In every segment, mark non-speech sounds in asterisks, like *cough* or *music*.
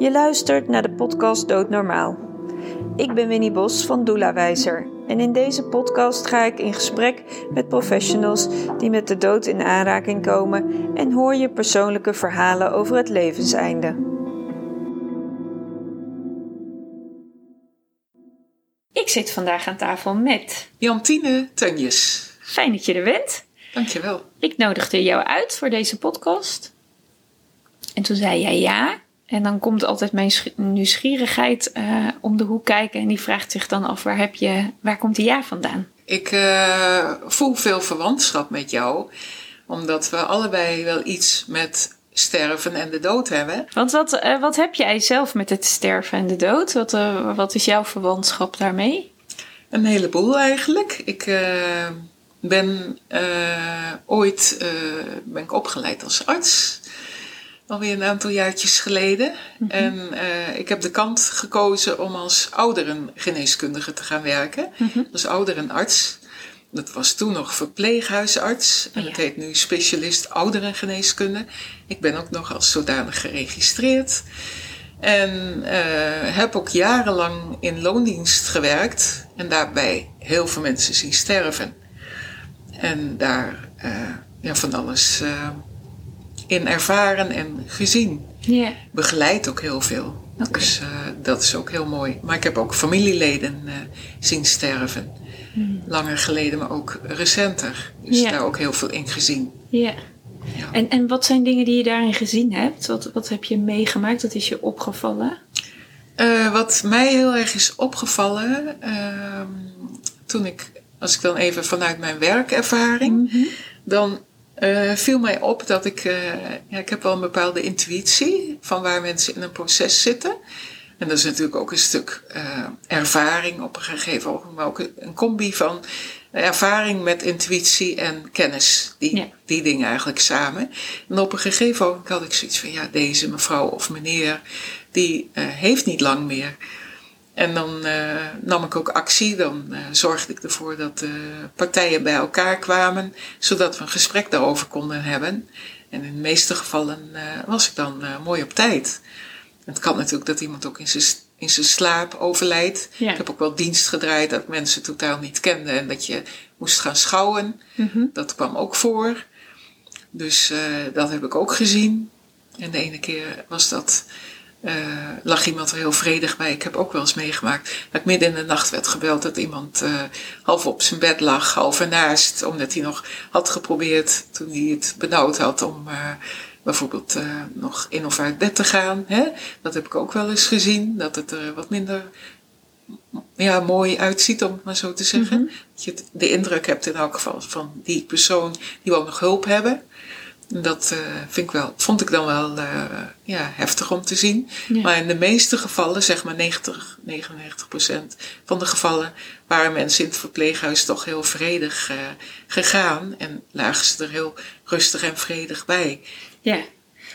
Je luistert naar de podcast Doodnormaal. Ik ben Winnie Bos van Doula Wijzer en in deze podcast ga ik in gesprek met professionals die met de dood in aanraking komen en hoor je persoonlijke verhalen over het levenseinde. Ik zit vandaag aan tafel met Jantine Tunjes. Fijn dat je er bent. Dankjewel. Ik nodigde jou uit voor deze podcast. En toen zei jij ja. En dan komt altijd mijn nieuwsgierigheid uh, om de hoek kijken. En die vraagt zich dan af, waar, heb je, waar komt die ja vandaan? Ik uh, voel veel verwantschap met jou. Omdat we allebei wel iets met sterven en de dood hebben. Want wat, uh, wat heb jij zelf met het sterven en de dood? Wat, wat is jouw verwantschap daarmee? Een heleboel eigenlijk. Ik ben ooit ben ik opgeleid als arts alweer een aantal jaartjes geleden. Mhm. En uh, ik heb de kant gekozen om als ouderengeneeskundige te gaan werken. Mm Als ouderenarts. Dat was toen nog verpleeghuisarts. En het heet nu specialist ouderengeneeskunde. Ik ben ook nog als zodanig geregistreerd. En uh, heb ook jarenlang in loondienst gewerkt. En daarbij heel veel mensen zien sterven. En daar uh, ja, van alles in ervaren en gezien. Yeah. Begeleid ook heel veel. Dus uh, dat is ook heel mooi. Maar ik heb ook familieleden uh, zien sterven. Mm. Langer geleden, maar ook recenter. Dus daar ook heel veel in gezien. Ja. En, en wat zijn dingen die je daarin gezien hebt? Wat, wat heb je meegemaakt? Wat is je opgevallen? Uh, wat mij heel erg is opgevallen, ehm, toen ik, als ik dan even vanuit mijn werkervaring, mm -hmm. dan uh, viel mij op dat ik, uh, ja, ik heb wel een bepaalde intuïtie van waar mensen in een proces zitten. En dat is natuurlijk ook een stuk uh, ervaring op een gegeven moment, maar ook een combi van ervaring met intuïtie en kennis. Die, ja. die dingen eigenlijk samen. En op een gegeven moment had ik zoiets van, ja, deze mevrouw of meneer, die heeft niet lang meer. En dan uh, nam ik ook actie. Dan uh, zorgde ik ervoor dat de partijen bij elkaar kwamen, zodat we een gesprek daarover konden hebben. En in de meeste gevallen was ik dan mooi op tijd. Het kan natuurlijk dat iemand ook in zijn, in zijn slaap overlijdt. Ja. Ik heb ook wel dienst gedraaid dat mensen totaal niet kenden en dat je moest gaan schouwen. Mm -hmm. Dat kwam ook voor. Dus dat heb ik ook gezien. En de ene keer was dat uh, lag iemand er heel vredig bij. Ik heb ook wel eens meegemaakt dat ik midden in de nacht werd gebeld dat iemand uh, half op zijn bed lag, half ernaast, omdat hij nog had geprobeerd toen hij het benauwd had om uh, bijvoorbeeld nog in of uit bed te gaan. Hè? Dat heb ik ook wel eens gezien, dat het er wat minder ja, mooi uitziet, om het maar zo te zeggen. Mm -hmm. Dat je de indruk hebt in elk geval van die persoon die wil nog hulp hebben. Dat uh, vind ik wel, vond ik dan wel uh, ja, heftig om te zien. Ja. Maar in de meeste gevallen, zeg maar 90, 99 procent van de gevallen, waren mensen in het verpleeghuis toch heel vredig uh, gegaan. En lagen ze er heel rustig en vredig bij. Ja,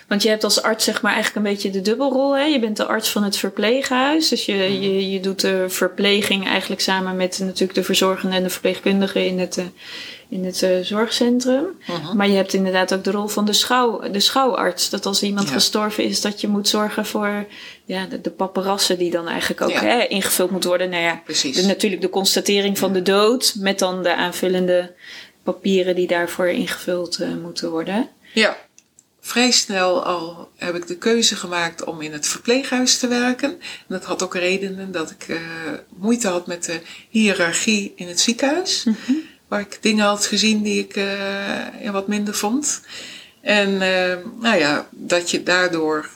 want je hebt als arts zeg maar eigenlijk een beetje de dubbelrol. Hè? Je bent de arts van het verpleeghuis. Dus je, je, je doet de verpleging eigenlijk samen met natuurlijk de verzorgende en de verpleegkundige in het, in het uh, zorgcentrum. Uh-huh. Maar je hebt inderdaad ook de rol van de, schouw, de schouwarts. Dat als iemand ja. gestorven is, dat je moet zorgen voor ja, de, de paparassen die dan eigenlijk ook ja. hè, ingevuld moet worden. Nou ja, Precies. De, natuurlijk de constatering van de dood met dan de aanvullende papieren die daarvoor ingevuld uh, moeten worden. Ja, vrij snel al heb ik de keuze gemaakt om in het verpleeghuis te werken. En dat had ook redenen dat ik uh, moeite had met de hiërarchie in het ziekenhuis. Mm-hmm. Waar ik dingen had gezien die ik ja, wat minder vond. En uh, nou ja, dat je daardoor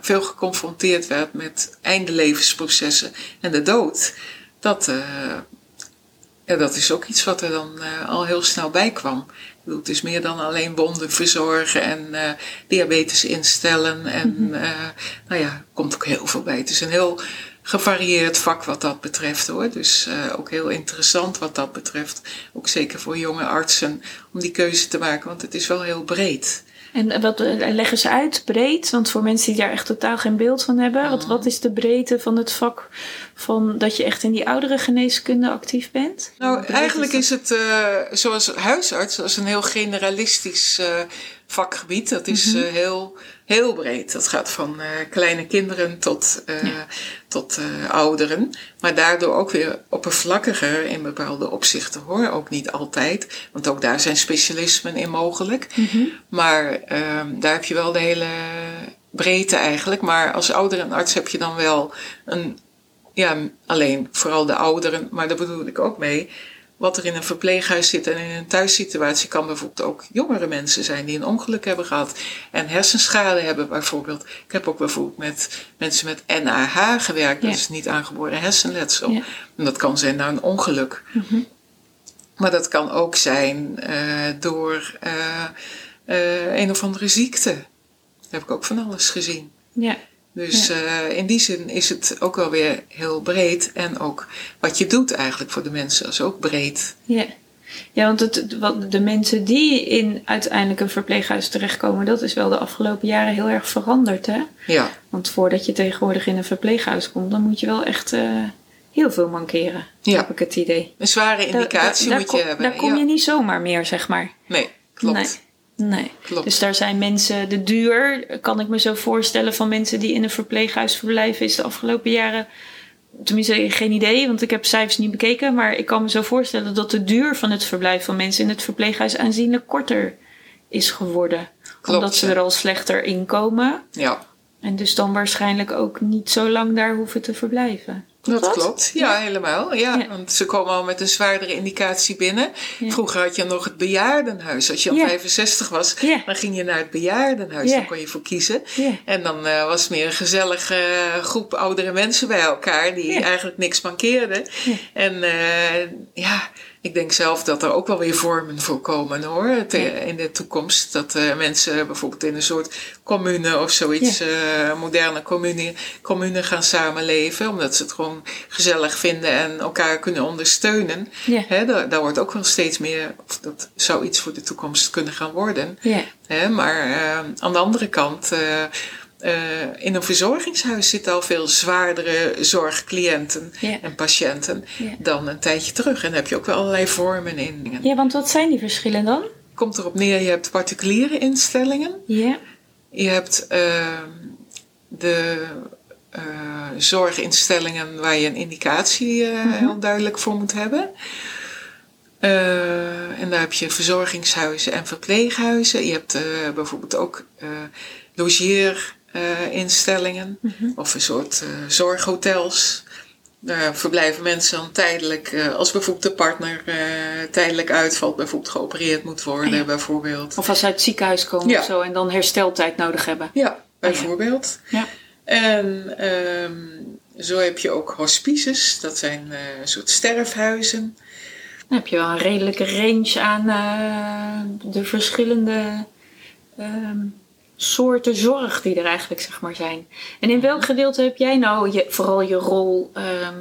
veel geconfronteerd werd met eindelevensprocessen en de dood. Dat, ja, dat is ook iets wat er dan al heel snel bij kwam het is meer dan alleen wonden verzorgen en uh, diabetes instellen. En mm -hmm. uh, nou ja, komt ook heel veel bij. Het is een heel gevarieerd vak wat dat betreft hoor. Dus uh, ook heel interessant wat dat betreft. Ook zeker voor jonge artsen om die keuze te maken, want het is wel heel breed. En wat leggen ze uit, breed? Want voor mensen die daar echt totaal geen beeld van hebben, wat, wat is de breedte van het vak van dat je echt in die oudere geneeskunde actief bent? Nou, eigenlijk is het, uh, zoals huisarts, dat is een heel generalistisch uh, vakgebied. Dat is Mhm. eh, heel, heel breed. Dat gaat van eh, kleine kinderen tot, eh, Ja. tot ouderen. Maar daardoor ook weer oppervlakkiger in bepaalde opzichten hoor. Ook niet altijd. Want ook daar zijn specialismen in mogelijk. Mhm. Maar ehm, daar heb je wel de hele breedte eigenlijk. Maar als ouderenarts heb je dan wel een, ja, alleen vooral de ouderen, maar daar bedoel ik ook mee. Wat er in een verpleeghuis zit en in een thuissituatie kan bijvoorbeeld ook jongere mensen zijn die een ongeluk hebben gehad en hersenschade hebben bijvoorbeeld. Ik heb ook bijvoorbeeld met mensen met NAH gewerkt, dat Ja. is niet aangeboren hersenletsel. Ja. En dat kan zijn na een ongeluk. Mhm. Maar dat kan ook zijn eh, door eh, eh, een of andere ziekte. Daar heb ik ook van alles gezien. Ja. Dus eh, in die zin is het ook wel weer heel breed. En ook wat je doet eigenlijk voor de mensen is ook breed. Ja. Ja, want het, wat de mensen die in uiteindelijk een verpleeghuis terechtkomen, dat is wel de afgelopen jaren heel erg veranderd. Hè? Ja, Want voordat je tegenwoordig in een verpleeghuis komt, dan moet je wel echt eh, heel veel mankeren. Ja. Heb ik het idee. een zware indicatie moet je kom- hebben. Daar kom ja. je niet zomaar meer, zeg maar. Nee, klopt. Nee. Nee. klopt. Dus daar zijn mensen, de duur, kan ik me zo voorstellen, van mensen die in een verpleeghuis verblijven, is de afgelopen jaren, tenminste geen idee, want ik heb cijfers niet bekeken, maar ik kan me zo voorstellen dat de duur van het verblijf van mensen in het verpleeghuis aanzienlijk korter is geworden. Klopt, omdat ze er al slechter in komen ja, en dus dan waarschijnlijk ook niet zo lang daar hoeven te verblijven. Dat dat? klopt. Ja, helemaal. Ja, Ja. Want ze komen al met een zwaardere indicatie binnen. Ja. Vroeger had je nog het bejaardenhuis. Als je al Ja. 65 was, dan ging je naar het bejaardenhuis. Ja. Daar kon je voor kiezen. En dan eh, was het meer een gezellige eh, groep oudere mensen bij elkaar die eigenlijk niks mankeerden. En eh, ja, ik denk zelf dat er ook wel weer vormen voor komen hoor. Ja. In de toekomst. Dat eh, mensen bijvoorbeeld in een soort commune of zoiets, eh, moderne commune, commune gaan samenleven. Omdat ze het gewoon gezellig vinden en elkaar kunnen ondersteunen. Ja. Hè, daar, daar wordt ook wel steeds meer, of dat zou iets voor de toekomst kunnen gaan worden. Ja. Hè, maar eh, aan de andere kant, eh, in een verzorgingshuis zitten al veel zwaardere zorgcliënten Ja. en patiënten Ja. dan een tijdje terug. En daar heb je ook wel allerlei vormen in. ja, want wat zijn die verschillen dan? Komt erop neer, je hebt particuliere instellingen. Ja. Je hebt ehm, de eh, zorginstellingen waar je een indicatie eh, Mhm. heel duidelijk voor moet hebben. En daar heb je verzorgingshuizen en verpleeghuizen. Je hebt bijvoorbeeld ook eh logeerinstellingen Mhm. of een soort eh, zorghotels. Daar verblijven mensen dan tijdelijk, eh, als bijvoorbeeld de partner tijdelijk uitvalt, bijvoorbeeld geopereerd moet worden, Ja. bijvoorbeeld. Of als ze uit het ziekenhuis komen Ja. of zo en dan hersteltijd nodig hebben. Ja, bijvoorbeeld. Ja. En ehm, zo heb je ook hospices, dat zijn een soort sterfhuizen. Dan heb je wel een redelijke range aan de verschillende ehm, soorten zorg die er eigenlijk zeg maar zijn. En in welk gedeelte heb jij nou je, vooral je rol ehm,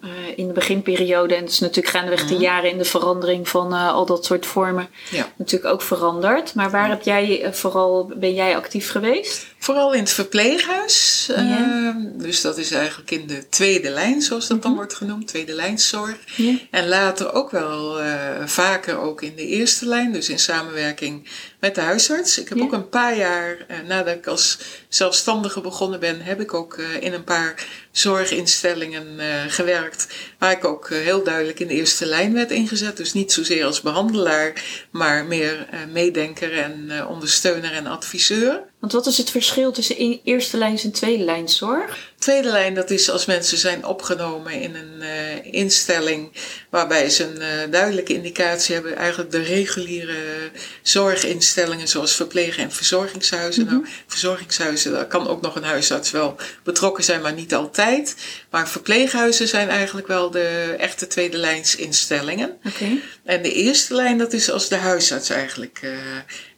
eh, in de beginperiode? En het is natuurlijk gaandeweg de Mhm. jaren in de verandering van eh, al dat soort vormen Ja. natuurlijk ook veranderd. Maar waar heb jij eh, vooral, ben jij actief geweest? Vooral in het verpleeghuis. Ehm, dus dat is eigenlijk in de tweede lijn, zoals dat dan wordt genoemd, tweede lijnszorg. Ja. En later ook wel eh, vaker ook in de eerste lijn, dus in samenwerking met de huisarts. Ik heb ook een paar jaar, eh, nadat ik als zelfstandige begonnen ben, heb ik ook eh, in een paar zorginstellingen gewerkt. Waar ik ook heel duidelijk in de eerste lijn werd ingezet. Dus niet zozeer als behandelaar, maar meer meedenker en ondersteuner en adviseur. Want wat is het verschil tussen eerste lijns en tweede lijns zorg? Tweede lijn, dat is als mensen zijn opgenomen in een eh, instelling waarbij ze een eh, duidelijke indicatie hebben, eigenlijk de reguliere zorginstellingen zoals verpleeg- en verzorgingshuizen. Nou, verzorgingshuizen, daar kan ook nog een huisarts wel betrokken zijn, maar niet altijd. Maar verpleeghuizen zijn eigenlijk wel de echte tweede lijns instellingen. Oké. En de eerste lijn, dat is als de huisarts eigenlijk eh,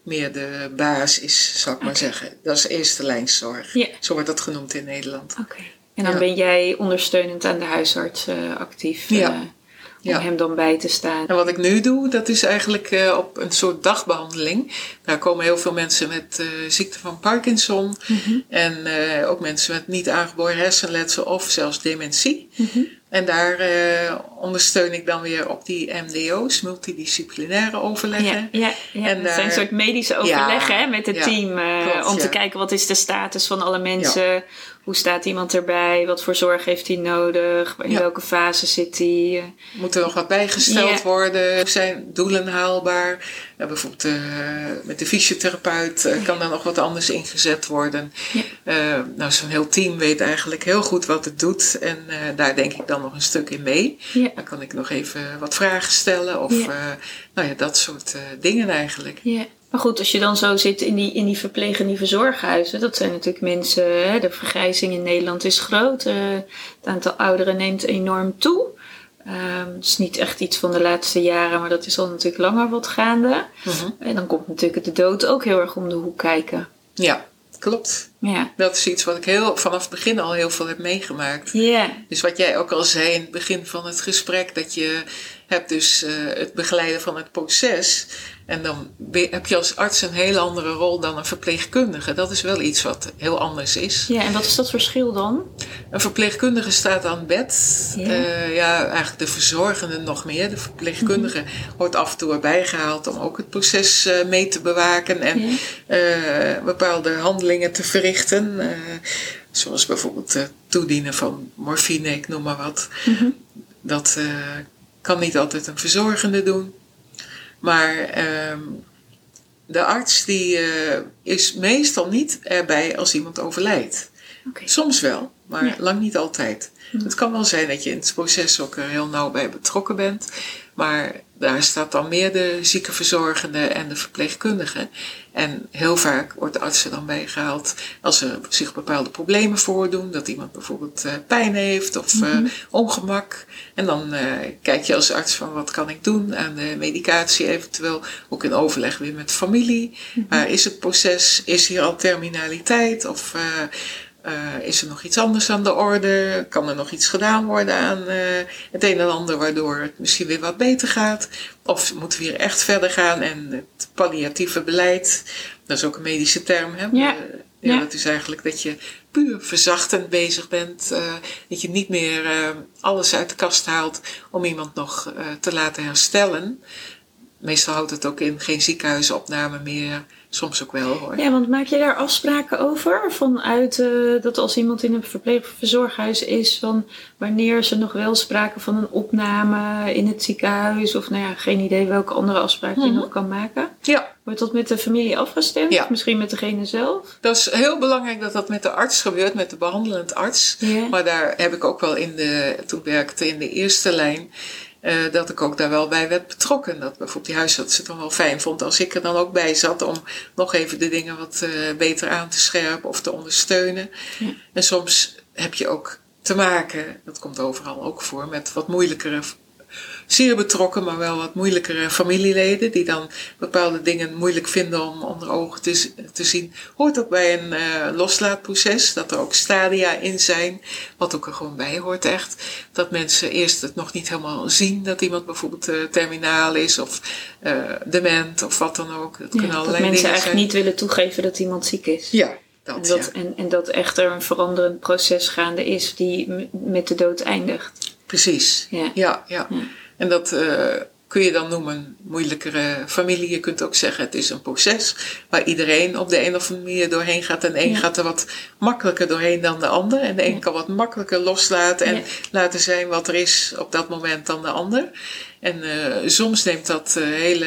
meer de baas is, zou ik maar zeggen. Dat is eerste lijnszorg. Ja. Zo wordt dat genoemd in Nederland. Oké. En dan Ja. ben jij ondersteunend aan de huisarts eh, actief. Ja. eh, om Ja. hem dan bij te staan. En wat ik nu doe, dat is eigenlijk eh, op een soort dagbehandeling. Daar komen heel veel mensen met ziekte van Parkinson. Mhm. En ook mensen met niet aangeboren hersenletsel of zelfs dementie. Mhm. En daar uh, ondersteun ik dan weer op die MDO's, multidisciplinaire overleggen. Ja, ja, ja. En dat zijn een soort medische overleggen hè, met het team. Uh, om te kijken wat is de status van alle mensen. Hoe staat iemand erbij? Wat voor zorg heeft hij nodig? In welke fase zit hij? Moet er nog wat bijgesteld worden? Zijn doelen haalbaar? bijvoorbeeld uh, met de fysiotherapeut uh, kan daar nog wat anders ingezet worden. Uh, nou, zo'n heel team weet eigenlijk heel goed wat het doet. En daar denk ik dan nog een stuk in mee. Dan kan ik nog even wat vragen stellen. Of nou ja, dat soort dingen eigenlijk. Ja. Maar goed, als je dan zo zit in die, in die verpleeg- en die verzorghuizen, dat zijn natuurlijk mensen, hè, de vergrijzing in Nederland is groot, uh, het aantal ouderen neemt enorm toe. Um, het is niet echt iets van de laatste jaren, maar dat is al natuurlijk langer wat gaande. Mhm. En dan komt natuurlijk de dood ook heel erg om de hoek kijken. Ja, klopt. Ja. Dat is iets wat ik heel, vanaf het begin al heel veel heb meegemaakt. Ja. Dus wat jij ook al zei in het begin van het gesprek, dat je hebt dus uh, het begeleiden van het proces. En dan heb je als arts een hele andere rol dan een verpleegkundige. Dat is wel iets wat heel anders is. Ja, en wat is dat verschil dan? Een verpleegkundige staat aan bed. Ja, uh, ja eigenlijk de verzorgende nog meer. De verpleegkundige mhm. wordt af en toe erbij gehaald om ook het proces uh, mee te bewaken en bepaalde handelingen te verrichten. Zoals bijvoorbeeld het toedienen van morfine, ik noem maar wat. Mm -hmm. Dat kan niet altijd een verzorgende doen. Maar um, de arts die uh, is meestal niet erbij als iemand overlijdt. Okay. Soms wel, maar ja. lang niet altijd. Hm. Het kan wel zijn dat je in het proces ook er heel nauw bij betrokken bent. Maar daar staat dan meer de ziekenverzorgende en de verpleegkundige. En heel vaak wordt de arts er dan bijgehaald als er zich bepaalde problemen voordoen. Dat iemand bijvoorbeeld uh, pijn heeft of mm -hmm. ongemak. En dan uh, kijk je als arts van wat kan ik doen aan de medicatie eventueel. Ook in overleg weer met familie. Mm -hmm. is het proces, is hier al terminaliteit of... Uh, is er nog iets anders aan de orde? Kan er nog iets gedaan worden aan uh, het een en ander waardoor het misschien weer wat beter gaat? Of moeten we hier echt verder gaan en het palliatieve beleid, dat is ook een medische term, hè? Ja. Ja, ja, dat is eigenlijk dat je puur verzachtend bezig bent. dat je niet meer alles uit de kast haalt om iemand nog te laten herstellen. Meestal houdt het ook in geen ziekenhuisopname meer Soms ook wel hoor. Ja, want maak je daar afspraken over? Vanuit uh, dat als iemand in een verpleegverzorghuis is, van wanneer ze nog wel sprake van een opname in het ziekenhuis? Of nou ja, geen idee welke andere afspraken je mhm. nog kan maken. Ja. Wordt dat met de familie afgestemd? Ja. Misschien met degene zelf? Dat is heel belangrijk dat dat met de arts gebeurt, met de behandelend arts. Maar daar heb ik ook wel in de, toen werkte in de eerste lijn, uh, dat ik ook daar wel bij werd betrokken. Dat bijvoorbeeld die huisarts het dan wel fijn vond als ik er dan ook bij zat om nog even de dingen wat uh, beter aan te scherpen of te ondersteunen. Ja. En soms heb je ook te maken, dat komt overal ook voor, met wat moeilijkere zeer betrokken, maar wel wat moeilijkere familieleden. Die dan bepaalde dingen moeilijk vinden om onder ogen te, te zien. Hoort ook bij een uh, loslaatproces. Dat er ook stadia in zijn. Wat ook er gewoon bij hoort echt. Dat mensen eerst het nog niet helemaal zien. Dat iemand bijvoorbeeld uh, terminaal is of uh, dement of wat dan ook. Dat, ja, kunnen dat mensen eigenlijk zijn. niet willen toegeven dat iemand ziek is. Ja, dat, en, dat, ja. en, en dat echt er een veranderend proces gaande is die met de dood eindigt. Precies. Ja. Ja, ja. ja. En dat uh, kun je dan noemen moeilijkere familie. Je kunt ook zeggen het is een proces waar iedereen op de een of andere manier doorheen gaat. En de een ja. gaat er wat makkelijker doorheen dan de ander. En de een ja. kan wat makkelijker loslaten en laten zijn wat er is op dat moment dan de ander. En uh, soms neemt dat uh, hele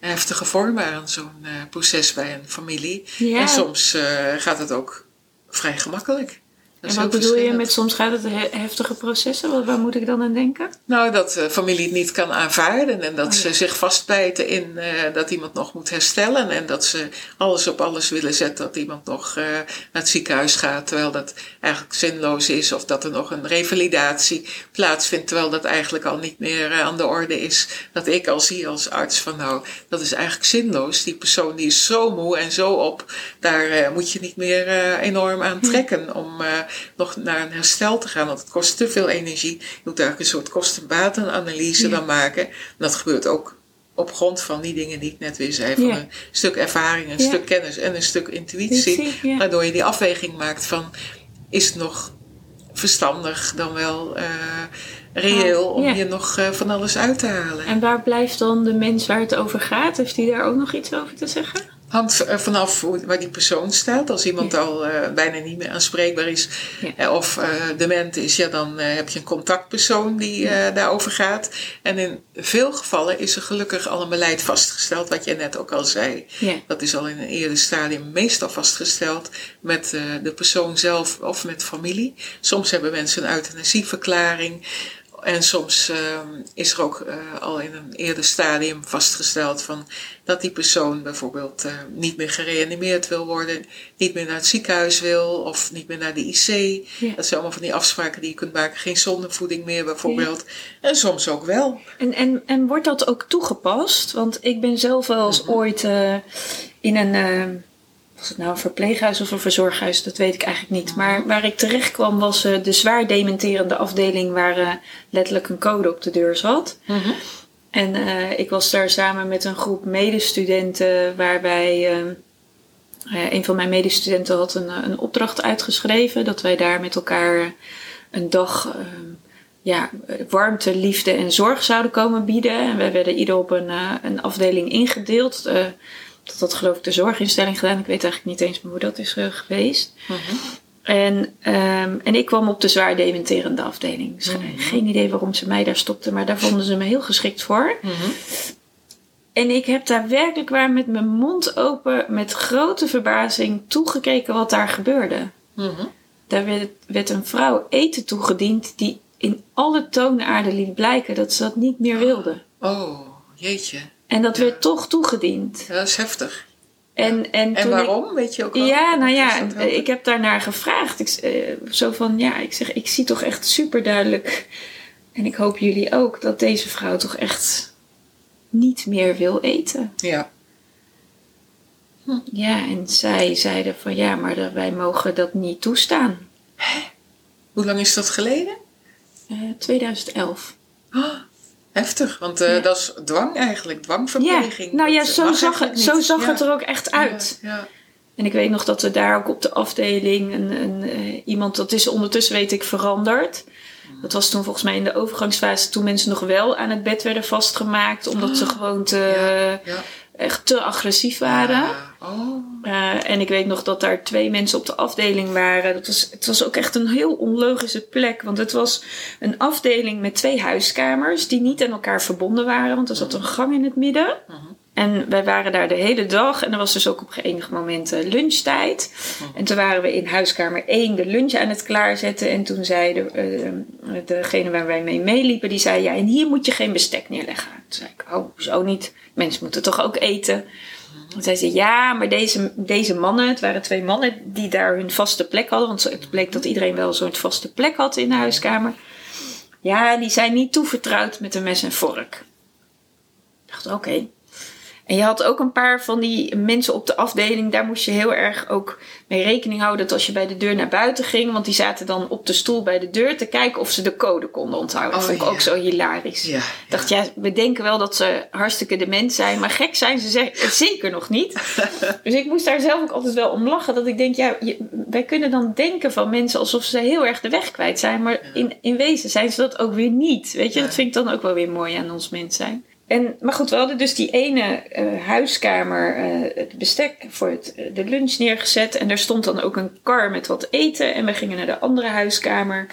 heftige vormen aan zo'n proces bij een familie. En soms gaat het ook vrij gemakkelijk. En wat bedoel je met soms gaat het heftige processen? Wat, waar moet ik dan aan denken? Nou, dat de familie het niet kan aanvaarden en dat oh, ja. ze zich vastbijten in uh, dat iemand nog moet herstellen en dat ze alles op alles willen zetten dat iemand nog uh, naar het ziekenhuis gaat terwijl dat eigenlijk zinloos is of dat er nog een revalidatie plaatsvindt terwijl dat eigenlijk al niet meer uh, aan de orde is. Dat ik al zie als arts van nou, dat is eigenlijk zinloos. Die persoon die is zo moe en zo op, daar moet je niet meer enorm aan trekken hm. om nog naar een herstel te gaan. Want het kost te veel energie. Je moet eigenlijk een soort kostenbatenanalyse ja. dan maken. En dat gebeurt ook op grond van die dingen die ik net weer zei. Van ja. een stuk ervaring, een ja. stuk kennis en een stuk intuïtie. Waardoor je die afweging maakt van is het nog verstandig dan wel eh, reëel om Ja. hier nog eh, van alles uit te halen. En waar blijft dan de mens waar het over gaat? Heeft die daar ook nog iets over te zeggen? Hangt eh, vanaf waar die persoon staat. Als iemand Ja. al eh, bijna niet meer aanspreekbaar is Ja. eh, of eh, dement is, ja, dan heb je een contactpersoon die daarover gaat. En in veel gevallen is er gelukkig al een beleid vastgesteld, wat je net ook al zei. Dat is al in een eerder stadium meestal vastgesteld met de persoon zelf of met familie. Soms hebben mensen een euthanasieverklaring. En soms eh, is er ook eh, al in een eerder stadium vastgesteld van dat die persoon bijvoorbeeld eh, niet meer gereanimeerd wil worden, niet meer naar het ziekenhuis wil of niet meer naar de IC. Ja. Dat zijn allemaal van die afspraken die je kunt maken. Geen zondevoeding meer bijvoorbeeld. En soms ook wel. En, en, en wordt dat ook toegepast? Want ik ben zelf wel eens Mhm. ooit eh, in een, eh, was het nou een verpleeghuis of een verzorghuis, dat weet ik eigenlijk niet. Maar waar ik terecht kwam was eh, de zwaar dementerende afdeling waar eh, letterlijk een code op de deur zat. En eh, ik was daar samen met een groep medestudenten waarbij eh, eh, een van mijn medestudenten had een, een opdracht uitgeschreven dat wij daar met elkaar een dag eh, ja, warmte, liefde en zorg zouden komen bieden. En wij werden ieder op een, een afdeling ingedeeld. Dat had geloof ik de zorginstelling gedaan. Ik weet eigenlijk niet eens meer hoe dat is eh, geweest. En, ehm, en ik kwam op de zwaar dementerende afdeling. Dus, eh, Geen idee waarom ze mij daar stopten, maar daar vonden ze me heel geschikt voor. En ik heb daar werkelijk waar met mijn mond open, met grote verbazing toegekeken wat daar gebeurde. Daar werd, werd een vrouw eten toegediend die in alle toonaarden liet blijken dat ze dat niet meer wilde. Oh, jeetje. En dat werd toch toegediend. Ja, dat is heftig. En, en, En ik- waarom? Weet je ook wel? Ja, nou ja, wel- ik heb daarnaar gevraagd. Ik, eh, zo van, ja, ik zeg, ik zie toch echt super duidelijk. En ik hoop jullie ook dat deze vrouw toch echt niet meer wil eten. Ja. Ja, en zij zeiden van ja, maar dat, wij mogen dat niet toestaan. Hoe lang is dat geleden? Eh 2011. Oh, heftig, want eh, Ja. dat is dwang eigenlijk, Ja, dwangverpleging. nou ja, zo, zag het, zo zag Ja. het er ook echt uit. Ja, ja. En ik weet nog dat we daar ook op de afdeling een, een, eh, iemand, dat is ondertussen weet ik veranderd. Dat was toen volgens mij in de overgangsfase toen mensen nog wel aan het bed werden vastgemaakt. Omdat ze gewoon te, Ja. Echt te agressief waren. Oh. Eh, en ik weet nog dat daar twee mensen op de afdeling waren. Dat was, het was ook echt een heel onlogische plek. Want het was een afdeling met twee huiskamers die niet aan elkaar verbonden waren. Want er zat een gang in het midden. En wij waren daar de hele dag. En er was dus ook op enige momenten lunchtijd. En toen waren we in huiskamer 1 de lunch aan het klaarzetten. En toen zei de, eh, degene waar wij mee meeliepen, die zei... Ja, en hier moet je geen bestek neerleggen. Toen zei ik, oh, zo niet. Mensen moeten toch ook eten? Toen zei ze, ja, maar deze, deze mannen, het waren twee mannen die daar hun vaste plek hadden. Want het bleek dat iedereen wel zo'n vaste plek had in de huiskamer. Ja, die zijn niet toevertrouwd met een mes en vork. Ik dacht, oké. En je had ook een paar van die mensen op de afdeling. Daar moest je heel erg ook mee rekening houden. Dat als je bij de deur naar buiten ging. Want die zaten dan op de stoel bij de deur. Te kijken of ze de code konden onthouden. Dat Oh, vond ik ja. ook zo hilarisch. Ja, Ik dacht, ja, we denken wel dat ze hartstikke dement zijn. Maar gek zijn ze ze- zeker nog niet. *laughs* dus ik moest daar zelf ook altijd wel om lachen. Dat ik denk, ja, je- wij kunnen dan denken van mensen alsof ze heel erg de weg kwijt zijn. Maar in, in wezen zijn ze dat ook weer niet. Weet je, dat vind ik dan ook wel weer mooi aan ons mens zijn. En, maar goed, we hadden dus die ene eh, huiskamer, eh, het bestek voor het, eh, de lunch neergezet. En daar stond dan ook een kar met wat eten. En we gingen naar de andere huiskamer.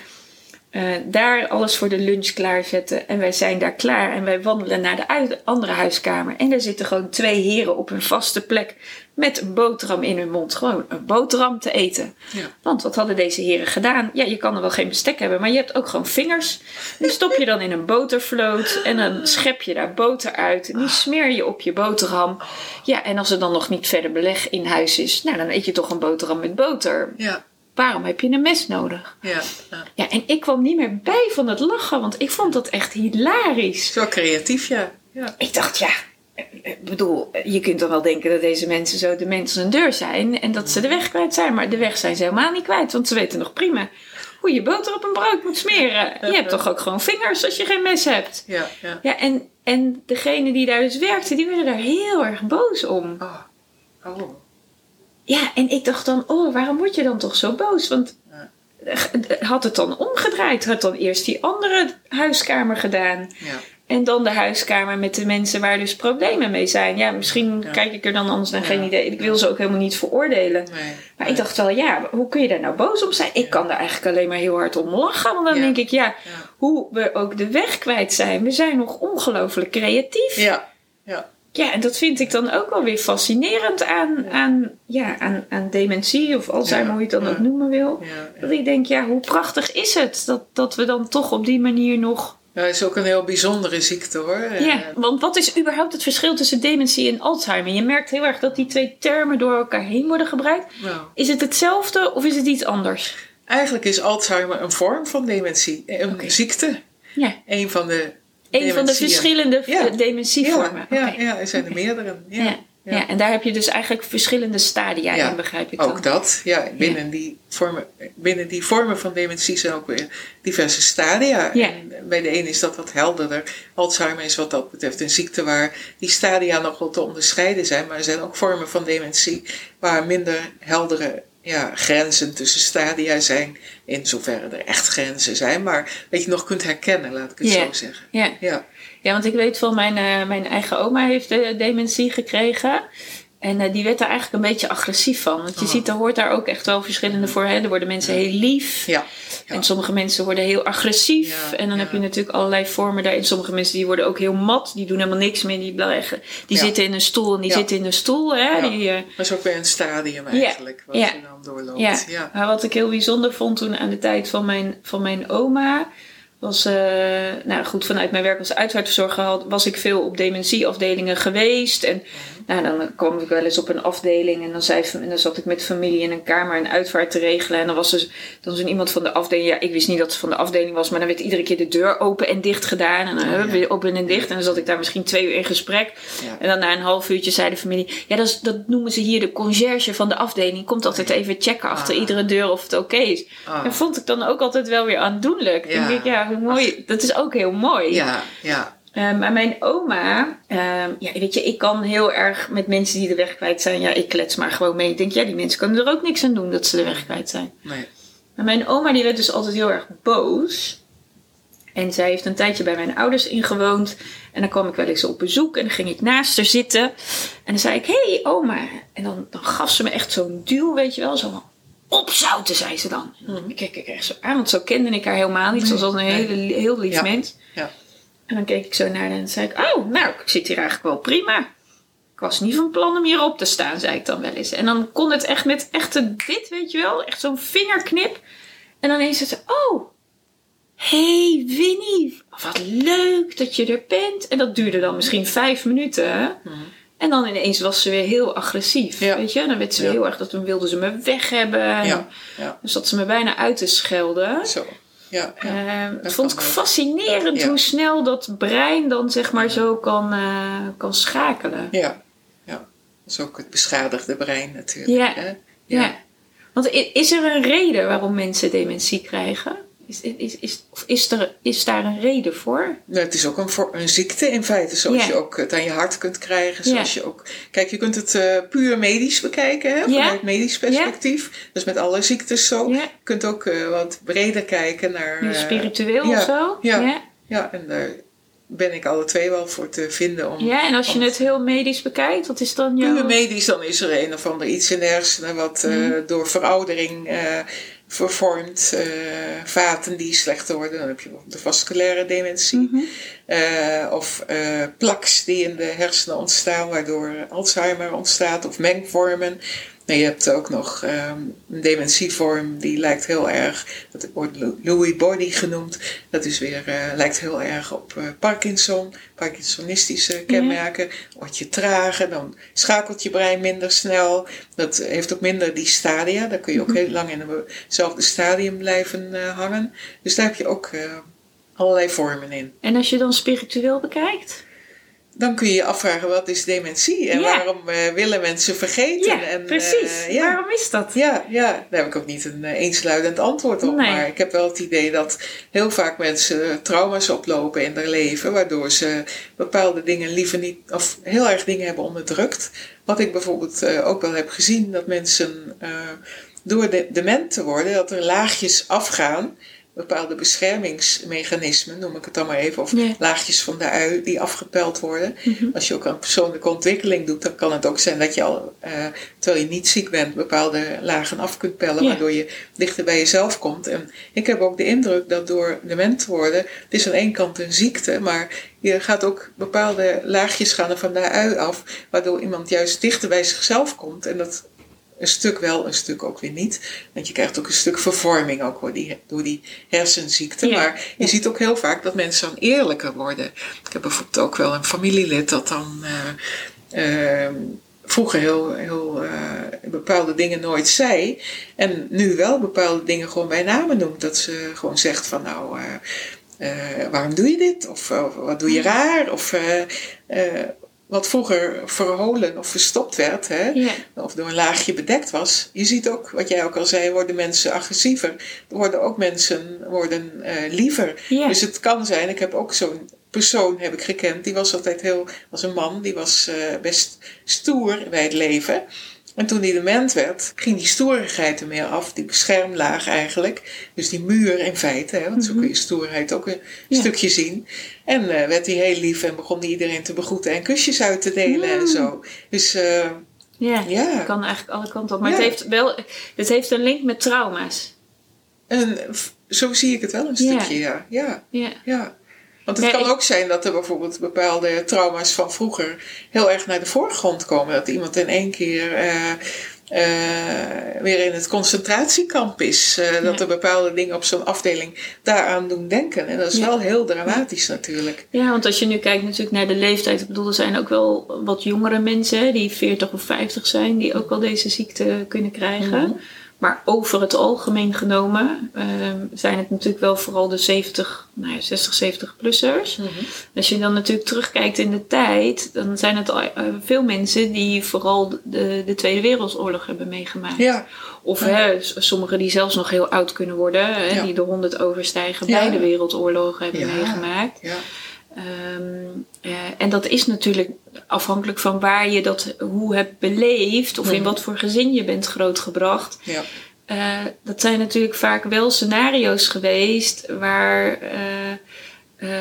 Eh, daar alles voor de lunch klaarzetten. En wij zijn daar klaar. En wij wandelen naar de andere huiskamer. En daar zitten gewoon twee heren op hun vaste plek. Met een boterham in hun mond. Gewoon een boterham te eten. Ja. Want wat hadden deze heren gedaan? Ja, je kan er wel geen bestek hebben, maar je hebt ook gewoon vingers. Die stop je dan in een botervloot en dan schep je daar boter uit. En die smeer je op je boterham. Ja, en als er dan nog niet verder beleg in huis is, nou dan eet je toch een boterham met boter. Ja, Waarom heb je een mes nodig? ja, ja. Ja, en ik kwam niet meer bij van het lachen, want ik vond dat echt hilarisch. Zo creatief, ja. ja. Ik dacht, ja, ik bedoel, je kunt dan wel denken dat deze mensen zo de mensen een deur zijn en dat ze de weg kwijt zijn. Maar de weg zijn ze helemaal niet kwijt, want ze weten nog prima hoe je boter op een brood moet smeren. Je hebt toch ook gewoon vingers als je geen mes hebt. Ja, ja. Ja, en, en degene die daar dus werkte, die werden daar heel erg boos om. Oh. Oh. Ja, en ik dacht dan, oh, waarom word je dan toch zo boos? Want Ja. had het dan omgedraaid. Had dan eerst die andere huiskamer gedaan. Ja. En dan de huiskamer met de mensen waar dus problemen mee zijn. Ja, misschien Ja. kijk ik er dan anders naar. Ja. Geen idee. Ik wil ze ook helemaal niet veroordelen. Nee. Maar ik dacht wel, ja, hoe kun je daar nou boos om zijn? Ik kan daar eigenlijk alleen maar heel hard om lachen. Want dan denk ik, ja, Ja. hoe we ook de weg kwijt zijn. We zijn nog ongelooflijk creatief. Ja. Ja. Ja, en dat vind ik dan ook wel weer fascinerend aan, aan, ja, aan, aan dementie of Alzheimer, Ja, hoe je het dan ja. ook noemen wil. Ja. Dat ik denk, ja, hoe prachtig is het dat, dat we dan toch op die manier nog... Ja, het is ook een heel bijzondere ziekte hoor. Ja, want wat is überhaupt het verschil tussen dementie en Alzheimer? Je merkt heel erg dat die twee termen door elkaar heen worden gebruikt. Is het hetzelfde of is het iets anders? eigenlijk is Alzheimer een vorm van dementie. Een ziekte. Ja, Een van de een van de verschillende Ja. dementievormen. Ja, ja, er zijn er meerdere. Ja. Ja. En daar heb je dus eigenlijk verschillende stadia Ja, in, begrijp ik dan. Ook dat, ja. Binnen, Die vormen, binnen die vormen van dementie zijn ook weer diverse stadia. En bij de een is dat wat helderder. Alzheimer is wat dat betreft een ziekte waar die stadia nog wel te onderscheiden zijn. Maar er zijn ook vormen van dementie waar minder heldere ja, grenzen tussen stadia zijn. In zoverre er echt grenzen zijn. Maar dat je nog kunt herkennen, laat ik het zo zeggen. Ja. Ja, Ja, want ik weet van mijn, eh, mijn eigen oma heeft eh, dementie gekregen. En eh, die werd daar eigenlijk een beetje agressief van. Want je Oh. ziet, er hoort daar ook echt wel verschillende voor. Hè? Er worden mensen heel lief. ja. ja. En sommige mensen worden heel agressief. Ja, en dan ja. heb je natuurlijk allerlei vormen daarin. Sommige mensen die worden ook heel mat. Die doen helemaal niks meer. Die, blijven, die zitten in een stoel en die zitten in een stoel. Hè? Ja. Die, eh, Dat is ook weer een stadium eigenlijk, wat Ja. je dan doorloopt. Ja. ja. Maar wat ik heel bijzonder vond toen aan de tijd van mijn, van mijn oma. Was, eh, nou goed, vanuit mijn werk als uitvaartverzorger had- was ik veel op dementieafdelingen geweest. En nou, dan kwam ik wel eens op een afdeling en dan, zei, en dan zat ik met familie in een kamer een uitvaart te regelen. En dan was dus, dan was er iemand van de afdeling. Ja, ik wist niet dat het van de afdeling was, maar dan werd iedere keer de deur open en dicht gedaan. En dan Oh, hup, ja. weer open en dicht. En dan zat ik daar misschien twee uur in gesprek. Ja. En dan na een half uurtje zei de familie: Ja, dat, is, dat noemen ze hier de conciërge van de afdeling. Komt altijd even checken achter Ah. iedere deur of het oké is. Ah. En vond ik dan ook altijd wel weer aandoenlijk. Ja. Denk ik, ja, hoe mooi. Dat is ook heel mooi. Ja, ja, Eh, maar mijn oma, ehm, ja, weet je, ik kan heel erg met mensen die de weg kwijt zijn. Ja, ik klets maar gewoon mee. Ik denk, ja, die mensen kunnen er ook niks aan doen dat ze de weg kwijt zijn. nee. Maar mijn oma die werd dus altijd heel erg boos. En zij heeft een tijdje bij mijn ouders ingewoond. En dan kwam ik wel eens op bezoek en dan ging ik naast haar zitten. En dan zei ik, hé hey, oma. En dan, dan gaf ze me echt zo'n duw, weet je wel. Zo opzouten, zei ze dan. En dan keek ik echt zo aan, want zo kende ik haar helemaal niet. Ze was altijd een hele, heel lief Ja. mens. Ja. En dan keek ik zo naar haar en dan zei ik, oh, nou, ik zit hier eigenlijk wel prima. Ik was niet van plan om hierop te staan, zei ik dan wel eens. En dan kon het echt met echte dit, weet je wel. Echt zo'n vingerknip. En dan ineens zei ze, oh, hey Winnie, wat leuk dat je er bent. En dat duurde dan misschien vijf minuten. hè. En dan ineens was ze weer heel agressief, Ja. weet je. Dan werd ze Ja. heel erg, dat dan wilde ze me weg hebben. En Ja, ja, Dan zat ze me bijna uit te schelden. zo. Ja, ja. Ehm, dat vond ik fascinerend Ja. hoe snel dat brein dan zeg maar zo kan, eh, kan schakelen. ja, ja. Dat is ook het beschadigde brein natuurlijk. Ja. Hè? Ja. Want is er een reden waarom mensen dementie krijgen? Is, is, is, of is, er, is daar een reden voor? Nou, het is ook een, voor, een ziekte in feite, zoals je ook het aan je hart kunt krijgen. Zoals je ook, kijk, je kunt het eh, puur medisch bekijken, hè, vanuit medisch perspectief. Is met alle ziektes zo. Je kunt ook eh, wat breder kijken naar... Eh, spiritueel ja, of zo? ja. ja. Ja, en daar ben ik alle twee wel voor te vinden. Om, Ja, en als je om- het heel medisch bekijkt, wat is dan jouw... Puur medisch, dan is er een of ander iets in de hersenen wat Mhm. door veroudering vervormt. eh, vaten die slechter worden, dan heb je bijvoorbeeld de vasculaire dementie. Mhm. Eh, of eh plaks die in de hersenen ontstaan, waardoor Alzheimer ontstaat, of mengvormen. Je hebt ook nog ehm, een dementievorm die lijkt heel erg, dat wordt Lou- Lewy body genoemd. Dat is weer, eh, lijkt heel erg op eh, Parkinson, Parkinsonistische kenmerken. Word je trager, dan schakelt je brein minder snel. Dat heeft ook minder die stadia. Daar kun je ook heel lang in hetzelfde stadium blijven eh, hangen. Dus daar heb je ook allerlei vormen in. En als je dan spiritueel bekijkt? Dan kun je je afvragen, wat is dementie? En Ja. waarom eh, willen mensen vergeten? Ja, en, precies. eh, ja. Waarom is dat? Ja, ja, daar heb ik ook niet een eh, eensluidend antwoord op. Nee. Maar ik heb wel het idee dat heel vaak mensen trauma's oplopen in hun leven, waardoor ze bepaalde dingen liever niet, of heel erg dingen hebben onderdrukt. Wat ik bijvoorbeeld ook wel heb gezien, dat mensen door de, dement te worden, dat er laagjes afgaan bepaalde beschermingsmechanismen, noem ik het dan maar even, of laagjes van de ui die afgepeld worden. Mhm. Als je ook aan persoonlijke ontwikkeling doet, dan kan het ook zijn dat je al, eh, terwijl je niet ziek bent, bepaalde lagen af kunt pellen, waardoor je dichter bij jezelf komt. En ik heb ook de indruk dat door dement te worden, het is aan één kant een ziekte, maar je gaat ook bepaalde laagjes gaan er van de ui af, waardoor iemand juist dichter bij zichzelf komt. En dat een stuk wel, een stuk ook weer niet. Want je krijgt ook een stuk vervorming ook door die, door die hersenziekte. Ja, Maar je ja. ziet ook heel vaak dat mensen dan eerlijker worden. Ik heb bijvoorbeeld ook wel een familielid dat dan eh, eh, vroeger heel, heel eh, bepaalde dingen nooit zei. En nu wel bepaalde dingen gewoon bij namen noemt. Dat ze gewoon zegt van nou... waarom doe je dit? Of wat doe je raar? Of wat vroeger verholen of verstopt werd, hè? Ja. of door een laagje bedekt was. Je ziet ook, wat jij ook al zei, worden mensen agressiever. Er worden ook mensen worden, eh, liever. Ja. Dus het kan zijn, ik heb ook zo'n persoon heb ik gekend, die was altijd heel, was een man, die was eh, best stoer bij het leven. En toen hij dement werd, ging die stoerigheid er meer af, die beschermlaag eigenlijk. Dus die muur in feite, hè, want zo kun je stoerheid ook een Ja. stukje zien. En eh, werd hij heel lief en begon hij iedereen te begroeten en kusjes uit te delen en zo. Dus eh, Ja, Ja. kan eigenlijk alle kanten op. Maar Ja. het, heeft wel, het heeft een link met trauma's. en zo zie ik het wel een stukje, ja. ja. Ja. Want het kan ook zijn dat er bijvoorbeeld bepaalde trauma's van vroeger heel erg naar de voorgrond komen. Dat iemand in één keer eh, eh, weer in het concentratiekamp is. Eh, Dat er bepaalde dingen op zo'n afdeling daaraan doen denken. En dat is Ja. wel heel dramatisch natuurlijk. ja, want als je nu kijkt natuurlijk naar de leeftijd. Ik bedoel, er zijn ook wel wat jongere mensen die 40 of 50 zijn. Die ook wel deze ziekte kunnen krijgen. Mhm. Maar over het algemeen genomen ehm, zijn het natuurlijk wel vooral de 70, nou ja, 60, 70-plussers. Als je dan natuurlijk terugkijkt in de tijd, dan zijn het eh, veel mensen die vooral de, de Tweede Wereldoorlog hebben meegemaakt. Ja, Of Ja. hè, sommigen die zelfs nog heel oud kunnen worden, hè, die de 100 overstijgen, beide wereldoorlogen hebben Ja. meegemaakt. ja. Ehm, eh, en dat is natuurlijk afhankelijk van waar je dat hoe hebt beleefd of in wat voor gezin je bent grootgebracht. ja. Eh, dat zijn natuurlijk vaak wel scenario's geweest waar eh,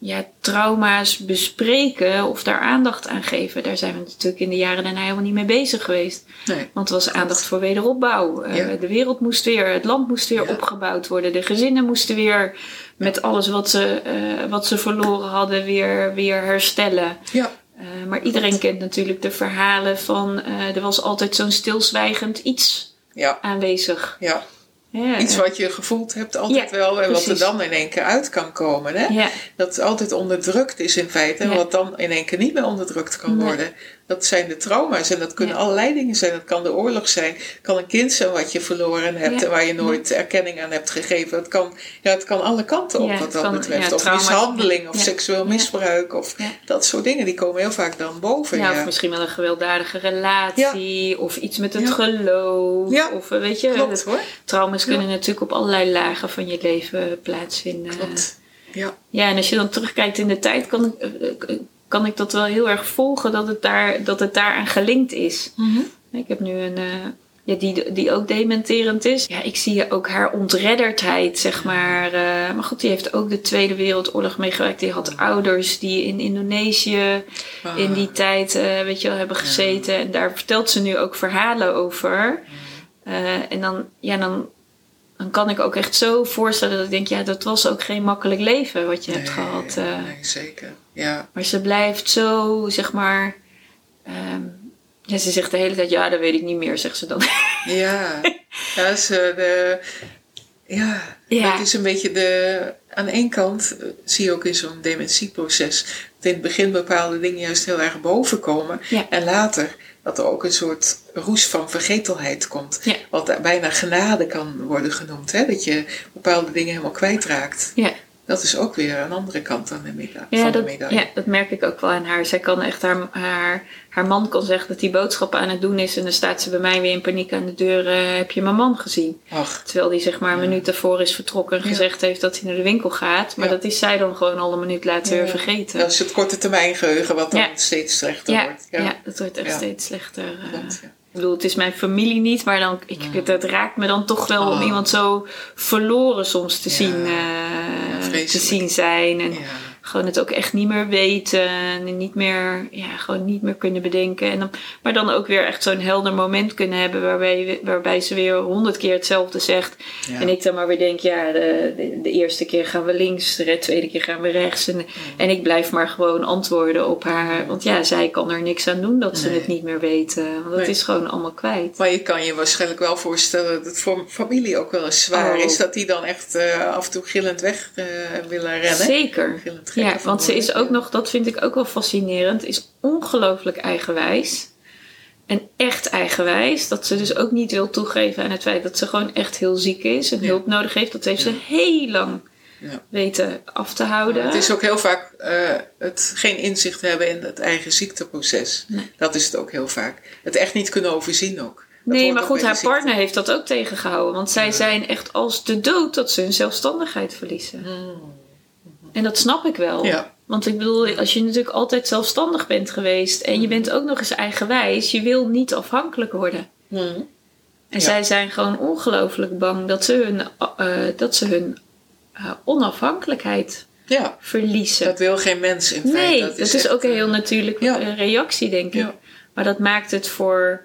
ja, trauma's bespreken of daar aandacht aan geven. Daar zijn we natuurlijk in de jaren daarna helemaal niet mee bezig geweest. Nee. Want er was aandacht voor wederopbouw. Eh. De wereld moest weer, het land moest weer Ja. opgebouwd worden. De gezinnen moesten weer met alles wat ze, eh, wat ze verloren hadden weer, weer herstellen. Ja, Eh, maar iedereen kent natuurlijk de verhalen van er was altijd zo'n stilzwijgend iets ja, aanwezig. ja. Ja, Iets wat je gevoeld hebt altijd Ja, wel. En wat er dan in één keer uit kan komen. Hè? ja, Dat altijd onderdrukt is in feite. En wat dan in één keer niet meer onderdrukt kan Nee. worden. Dat zijn de trauma's. En dat kunnen Ja. allerlei dingen zijn. Dat kan de oorlog zijn. Het kan een kind zijn wat je verloren hebt. Ja. En waar je nooit erkenning aan hebt gegeven. Het kan, ja, het kan alle kanten op Ja, wat dat kan- betreft. of trauma's- mishandeling. Of seksueel misbruik. Of dat soort dingen. Die komen heel vaak dan boven. ja, of misschien wel een gewelddadige relatie. Of iets met het geloof. Ja, Of eh, weet je, Klopt hoor. trauma's kunnen natuurlijk op allerlei lagen van je leven plaatsvinden. Klopt. Ja. Ja, en als je dan terugkijkt in de tijd, kan eh, eh, kan ik dat wel heel erg volgen dat het, daar, dat het daaraan gelinkt is. Ik heb nu een, eh, ja, die, die ook dementerend is. Ja, ik zie ook haar ontredderdheid, zeg maar. eh, maar goed, die heeft ook de Tweede Wereldoorlog meegemaakt. Die had ouders die in Indonesië Ah. in die tijd, eh, weet je wel, hebben gezeten. En daar vertelt ze nu ook verhalen over. En dan, ja, dan, dan kan ik ook echt zo voorstellen dat ik denk, ja, dat was ook geen makkelijk leven wat je hebt gehad. eh. nee, zeker. Ja. Maar ze blijft zo, zeg maar. ehm, ja, ze zegt de hele tijd, ja, dat weet ik niet meer, zegt ze dan. *laughs* Ja, ja, ze de, ja, Ja. het is een beetje de. Aan één kant eh, zie je ook in zo'n dementieproces dat in het begin bepaalde dingen juist heel erg boven komen. Ja. En later dat er ook een soort roes van vergetelheid komt. Ja. Wat bijna genade kan worden genoemd. Hè? Dat je bepaalde dingen helemaal kwijtraakt. ja, Dat is ook weer een andere kant dan de meda- ja, van de dat, medaille. ja, dat merk ik ook wel aan haar. Zij kan echt haar, haar, haar man kan zeggen dat hij boodschappen aan het doen is. En dan staat ze bij mij weer in paniek aan de deur. eh, heb je mijn man gezien? Ach, Terwijl die zeg maar een Ja. minuut daarvoor is vertrokken en Ja. gezegd heeft dat hij naar de winkel gaat. Maar Ja. dat is zij dan gewoon al een minuut later vergeten. Dat is het korte termijn geheugen wat dan steeds slechter wordt. ja. dat wordt echt steeds slechter. eh. Klopt. Ik bedoel, het is mijn familie niet, maar dan, ik, het, het raakt me dan toch wel om Oh. iemand zo verloren soms te, zien, eh, Ja, te zien zijn. En. Gewoon het ook echt niet meer weten. En niet meer, ja, gewoon niet meer kunnen bedenken. En dan, maar dan ook weer echt zo'n helder moment kunnen hebben waarbij, waarbij ze weer honderd keer hetzelfde zegt. Ja. En ik dan maar weer denk, ja, de, de, de eerste keer gaan we links, de tweede keer gaan we rechts. En, en ik blijf maar gewoon antwoorden op haar. Want ja, zij kan er niks aan doen dat ze Nee. het niet meer weten. Want dat Nee. is gewoon allemaal kwijt. Maar je kan je waarschijnlijk wel voorstellen dat het voor familie ook wel eens zwaar Oh. is. Dat die dan echt eh, af en toe gillend weg eh, willen rennen. Zeker. Gillend Ja, want ze is ook nog, dat vind ik ook wel fascinerend, is ongelooflijk eigenwijs. En echt eigenwijs. Dat ze dus ook niet wil toegeven aan het feit dat ze gewoon echt heel ziek is en Ja. hulp nodig heeft. Dat heeft ze heel lang Ja. weten af te houden. Het is ook heel vaak eh, het geen inzicht hebben in het eigen ziekteproces. Dat is het ook heel vaak. Het echt niet kunnen overzien ook. Dat Nee, maar goed, haar ziekte. partner heeft dat ook tegengehouden. Want zij zijn echt als de dood dat ze hun zelfstandigheid verliezen. En dat snap ik wel. Ja. Want ik bedoel, als je natuurlijk altijd zelfstandig bent geweest... En je bent ook nog eens eigenwijs... je wil niet afhankelijk worden. Hmm. En Ja. zij zijn gewoon ongelooflijk bang dat ze hun, eh, dat ze hun eh, onafhankelijkheid Ja, verliezen. dat wil geen mens in feite. nee, dat is, ook een heel natuurlijke ja. eh, reactie, denk ik. Ja. Maar dat maakt het voor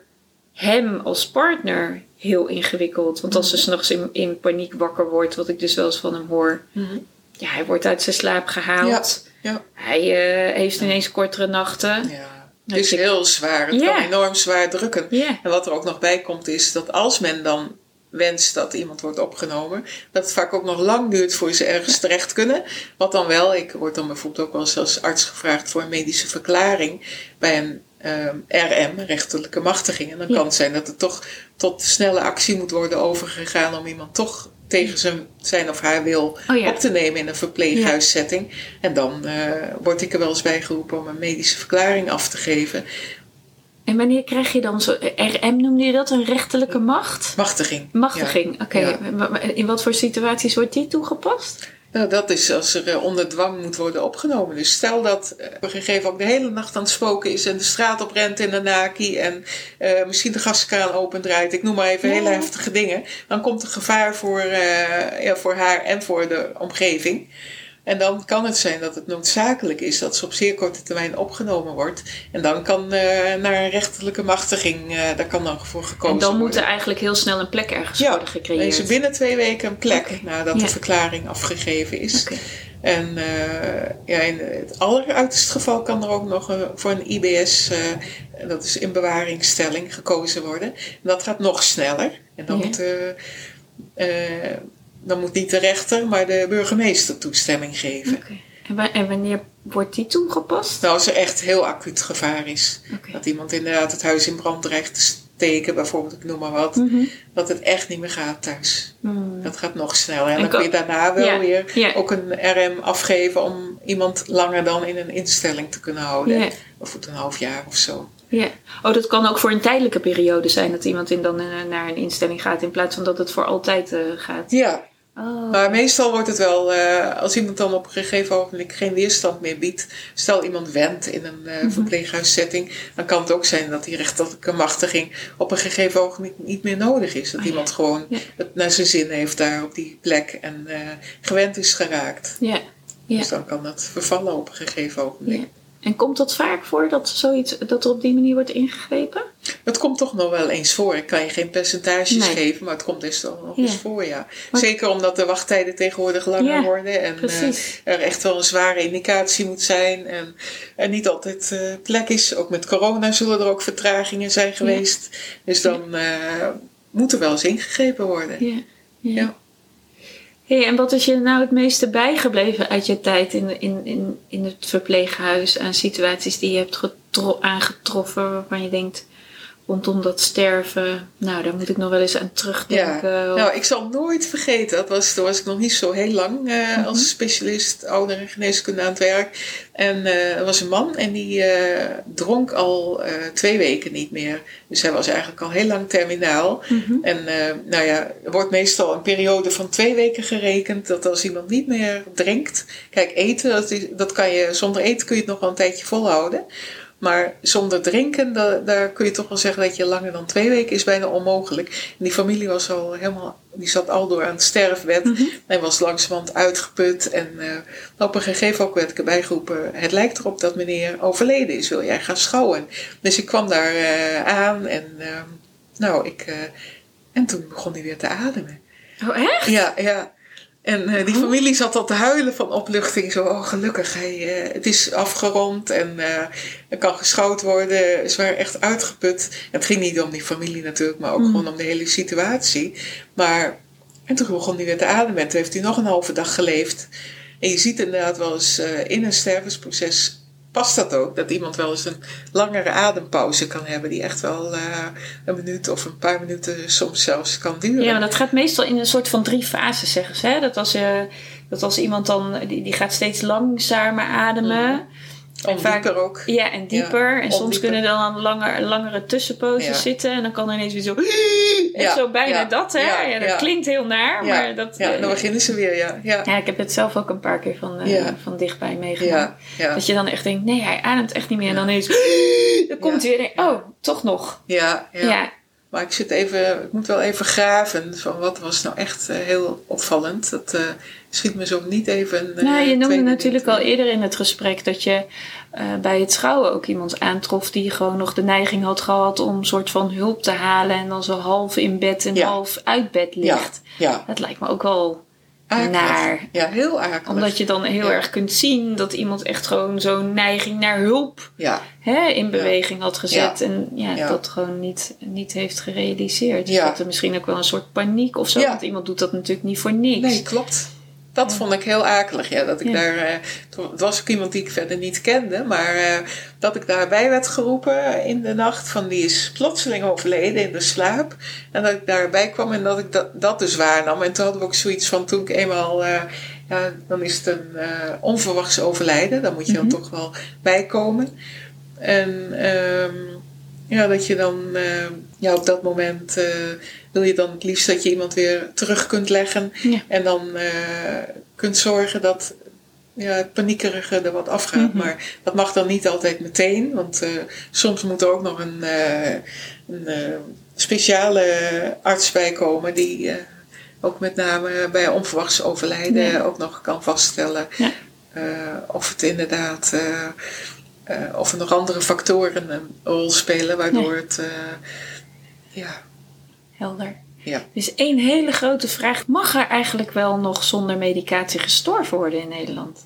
hem als partner heel ingewikkeld. Want als ze s'nachts in, in paniek wakker wordt, wat ik dus wel eens van hem hoor. Mhm. Ja, hij wordt uit zijn slaap gehaald. Ja. Hij eh, heeft ineens kortere nachten. Ja. Het is ik- heel zwaar. Het Ja. kan enorm zwaar drukken. Ja. En wat er ook nog bij komt is dat als men dan wenst dat iemand wordt opgenomen, dat het vaak ook nog lang duurt voor ze ergens terecht kunnen. Wat dan wel, ik word dan bijvoorbeeld ook wel eens als arts gevraagd voor een medische verklaring bij een ehm, RM, rechterlijke machtiging. En dan Ja. kan het zijn dat er toch tot snelle actie moet worden overgegaan om iemand toch tegen zijn, zijn of haar wil Oh ja. op te nemen in een verpleeghuissetting. En dan eh, word ik er wel eens bij geroepen om een medische verklaring af te geven. En wanneer krijg je dan zo... RM noemde je dat? Een rechterlijke macht? Machtiging. Machtiging, oké. In wat voor situaties wordt die toegepast? Nou, dat is als er eh, onder dwang moet worden opgenomen. Dus stel dat eh, op een gegeven moment de hele nacht aan het spoken is en de straat op rent in de naki en eh, misschien de gaskraan opendraait. Ik noem maar even hele heftige dingen. Dan komt er gevaar voor, ja, voor haar en voor de omgeving. En dan kan het zijn dat het noodzakelijk is dat ze op zeer korte termijn opgenomen wordt. En dan kan eh, naar een rechterlijke machtiging, eh, daar kan dan voor gekozen En dan moet worden. er eigenlijk heel snel een plek ergens Ja, worden gecreëerd. is er binnen twee weken een plek nadat Ja. de verklaring afgegeven is. En eh, ja, in het alleruiterste geval kan er ook nog een- voor een IBS, dat is in bewaringstelling, gekozen worden. En dat gaat nog sneller. En dan, Ja. moet, eh, dan moet niet de rechter, maar de burgemeester toestemming geven. En, wa- en wanneer wordt die toegepast? Nou, als er echt heel acuut gevaar is. Dat iemand inderdaad het huis in brand dreigt te steken, bijvoorbeeld, ik noem maar wat. Mhm. Dat het echt niet meer gaat thuis. Hmm. Dat gaat nog sneller. En En dan kun je daarna wel Ja, weer ja. ook een RM afgeven om iemand langer dan in een instelling te kunnen houden. Ja. Bijvoorbeeld een half jaar of zo. Ja. Oh, dat kan ook voor een tijdelijke periode zijn dat iemand in dan eh, naar een instelling gaat in plaats van dat het voor altijd eh, gaat. Ja, Oh. maar meestal wordt het wel, eh, als iemand dan op een gegeven ogenblik geen weerstand meer biedt. Stel iemand wendt in een Mhm. eh, verpleeghuissetting, dan kan het ook zijn dat die rechterlijke machtiging op een gegeven ogenblik niet meer nodig is. Dat Oh ja. iemand gewoon Ja. het naar zijn zin heeft daar op die plek en eh, gewend is geraakt. Ja. Ja. Dus dan kan dat vervallen op een gegeven ogenblik. En komt dat vaak voor dat, zoiets, dat er op die manier wordt ingegrepen? Het komt toch nog wel eens voor. Ik kan je geen percentages Nee. geven, maar het komt dus toch nog Ja. eens voor, ja. Zeker omdat de wachttijden tegenwoordig langer Ja, worden en eh, er echt wel een zware indicatie moet zijn en er niet altijd eh, plek is. Ook met corona zullen er ook vertragingen zijn geweest. Dus dan eh, moet er wel eens ingegrepen worden. Ja. Hey, en wat is je nou het meeste bijgebleven uit je tijd in, in, in, in het verpleeghuis aan situaties die je hebt getro- aangetroffen waarvan je denkt rondom dat sterven, nou daar moet ik nog wel eens aan terugdenken. Ja, nou, ik zal nooit vergeten, dat was, toen was ik nog niet zo heel lang eh, Mhm. als specialist ouder- en geneeskunde aan het werk. En eh, er was een man en die eh, dronk al twee weken niet meer. Dus hij was eigenlijk al heel lang terminaal. Mhm. En nou ja, er wordt meestal een periode van twee weken gerekend dat als iemand niet meer drinkt. Kijk, eten, dat, is- dat kan je, zonder eten kun je het nog wel een tijdje volhouden. Maar zonder drinken, da- daar kun je toch wel zeggen dat je langer dan twee weken is bijna onmogelijk. En die familie was al helemaal, die zat al door aan het sterfbed. Hij was langzamerhand uitgeput. En eh, op een gegeven moment werd ik erbij geroepen, het lijkt erop dat meneer overleden is. Wil jij gaan schouwen? Dus ik kwam daar eh, aan en ehm, nou, ik... eh, en toen begon hij weer te ademen. Oh, echt? Ja, ja. En eh, die familie zat al te huilen van opluchting. Zo, oh gelukkig, hij, eh, het is afgerond en eh er kan geschouwd worden. Ze waren echt uitgeput. En het ging niet om die familie natuurlijk, maar ook gewoon om de hele situatie. Maar, en toen begon hij weer te ademen. En toen heeft hij nog een halve dag geleefd. En je ziet inderdaad wel eens in een stervensproces past dat ook. Dat iemand wel eens een langere adempauze kan hebben. Die echt wel eh, een minuut of een paar minuten soms zelfs kan duren. Ja, maar dat gaat meestal in een soort van drie fases, zeggen ze. Hè? Dat, als, eh, dat als iemand dan, die, die gaat steeds langzamer ademen. Vaak- dieper ook. Ja, en dieper. en soms kunnen er dan langer, langere tussenposes Ja. zitten. En dan kan er ineens weer zo... *laughs* Ja, zo bijna dat, hè? ja, dat klinkt heel naar, maar dat... ja, eh, dan beginnen ze weer, ja. Ja, ja, ik heb het zelf ook een paar keer van, eh, van dichtbij meegemaakt. Dat je dan echt denkt, nee, hij ademt echt niet meer. En dan ineens... *gasps* Dan komt hij weer en oh, toch nog. ja, ja. Ja. Maar ik zit even, ik moet wel even graven van wat was nou echt eh, heel opvallend. Dat eh, schiet me zo niet even. Nou, je noemde natuurlijk al eerder in het gesprek dat je bij het schouwen ook iemand aantrof die gewoon nog de neiging had gehad om een soort van hulp te halen en dan zo half in bed en Ja. half uit bed Ja, ligt. ja. Dat lijkt me ook wel Akelig. naar. Ja, heel akelig. Omdat je dan heel Ja. erg kunt zien dat iemand echt gewoon zo'n neiging naar hulp Ja, hè, in beweging had gezet. En ja, dat gewoon niet, niet heeft gerealiseerd. Dus dat er misschien ook wel een soort paniek of zo. Want iemand doet dat natuurlijk niet voor niks. nee, klopt. Dat vond ik heel akelig, ja. Dat ik Ja. daar, eh, het was ook iemand die ik verder niet kende, maar eh, dat ik daarbij werd geroepen in de nacht van die is plotseling overleden in de slaap. En dat ik daarbij kwam en dat ik dat, dat dus waarnam. En toen hadden we ook zoiets van, toen ik eenmaal, eh, ja, dan is het een onverwachts overlijden. Dan moet je dan toch wel bijkomen. En ehm, ja, dat je dan ja, op dat moment wil je dan het liefst dat je iemand weer terug kunt leggen. Ja. En dan eh, kunt zorgen dat ja, het paniekerige er wat afgaat. Mhm. Maar dat mag dan niet altijd meteen. Want eh, soms moet er ook nog een, eh, een speciale arts bij komen die... ook met name bij onverwachts overlijden Ja. ook nog kan vaststellen Ja. of het inderdaad, of er nog andere factoren een rol spelen waardoor het, ja, Helder. ja. Dus één hele grote vraag. Mag er eigenlijk wel nog zonder medicatie gestorven worden in Nederland?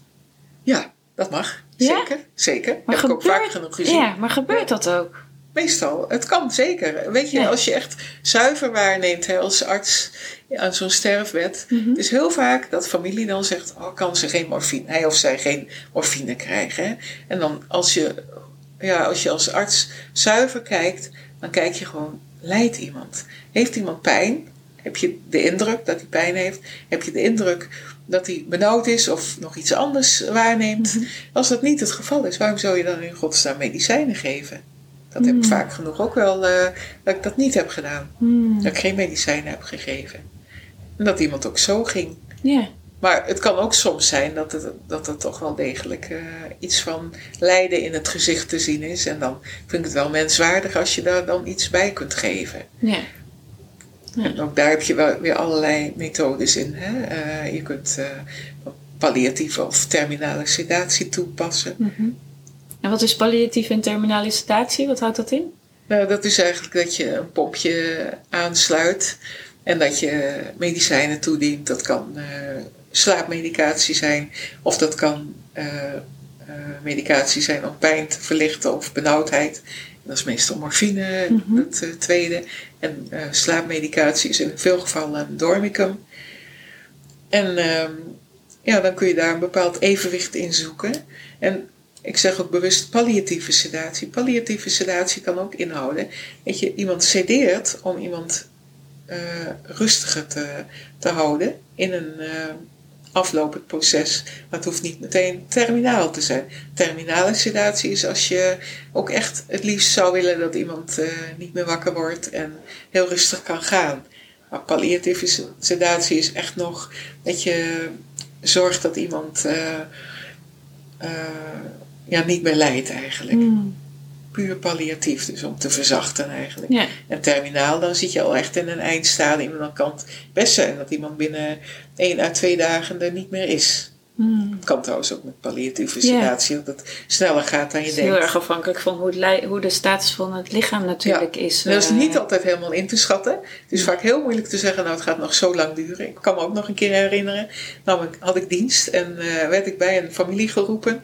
ja, dat mag. Ja? Zeker, zeker. Maar Heb ik ook gebeurt- vaak genoeg gezien. Ja, maar gebeurt dat ook? Meestal, het kan zeker. Weet je, Ja. als je echt zuiver waarneemt hè, als arts aan zo'n sterfbed. Mhm. Het is heel vaak dat familie dan zegt, oh, kan ze geen morfine, hij of zij geen morfine krijgen. Hè? En dan als je, ja, als je als arts zuiver kijkt, dan kijk je gewoon, lijdt iemand? Heeft iemand pijn? Heb je de indruk dat hij pijn heeft? Heb je de indruk dat hij benauwd is of nog iets anders waarneemt? Als dat niet het geval is, waarom zou je dan in godsnaam medicijnen geven? Dat heb ik vaak genoeg ook wel, eh, dat ik dat niet heb gedaan. Hmm. Dat ik geen medicijnen heb gegeven. En dat iemand ook zo ging. Ja. Maar het kan ook soms zijn dat, het, dat er toch wel degelijk eh, iets van lijden in het gezicht te zien is. En dan vind ik het wel menswaardig als je daar dan iets bij kunt geven. Ja. En ook daar heb je wel weer allerlei methodes in. Hè? Eh, je kunt eh, palliatieve of terminale sedatie toepassen. Mhm. En wat is palliatieve en terminale sedatie? Wat houdt dat in? Nou, dat is eigenlijk dat je een pompje aansluit en dat je medicijnen toedient. Dat kan slaapmedicatie zijn of dat kan eh, eh, medicatie zijn om pijn te verlichten of benauwdheid. Dat is meestal morfine, Mhm. het eh, tweede. En slaapmedicatie is in veel gevallen een dormicum. En ehm, ja, dan kun je daar een bepaald evenwicht in zoeken. En ik zeg ook bewust palliatieve sedatie. Palliatieve sedatie kan ook inhouden dat je iemand sedeert om iemand rustiger te, te houden in een aflopend proces. Maar het hoeft niet meteen terminaal te zijn. Terminale sedatie is als je ook echt het liefst zou willen dat iemand eh, niet meer wakker wordt en heel rustig kan gaan. Maar palliatieve sedatie is echt nog dat je zorgt dat iemand eh, eh, ja, niet meer lijdt eigenlijk. Hmm. Puur palliatief, dus om te verzachten eigenlijk. Ja. En terminaal, dan zit je al echt in een eindstadium. En dan kan het best zijn dat iemand binnen één à twee dagen er niet meer is. Hmm. Het kan trouwens ook met palliatieve sedatie, dat het sneller gaat dan je denkt. heel erg afhankelijk van hoe, het hoe de status van het lichaam natuurlijk is. Dat is eh. niet altijd helemaal in te schatten. Het is vaak heel moeilijk te zeggen, nou het gaat nog zo lang duren. Ik kan me ook nog een keer herinneren. Nou, ik- had ik dienst en eh, werd ik bij een familie geroepen.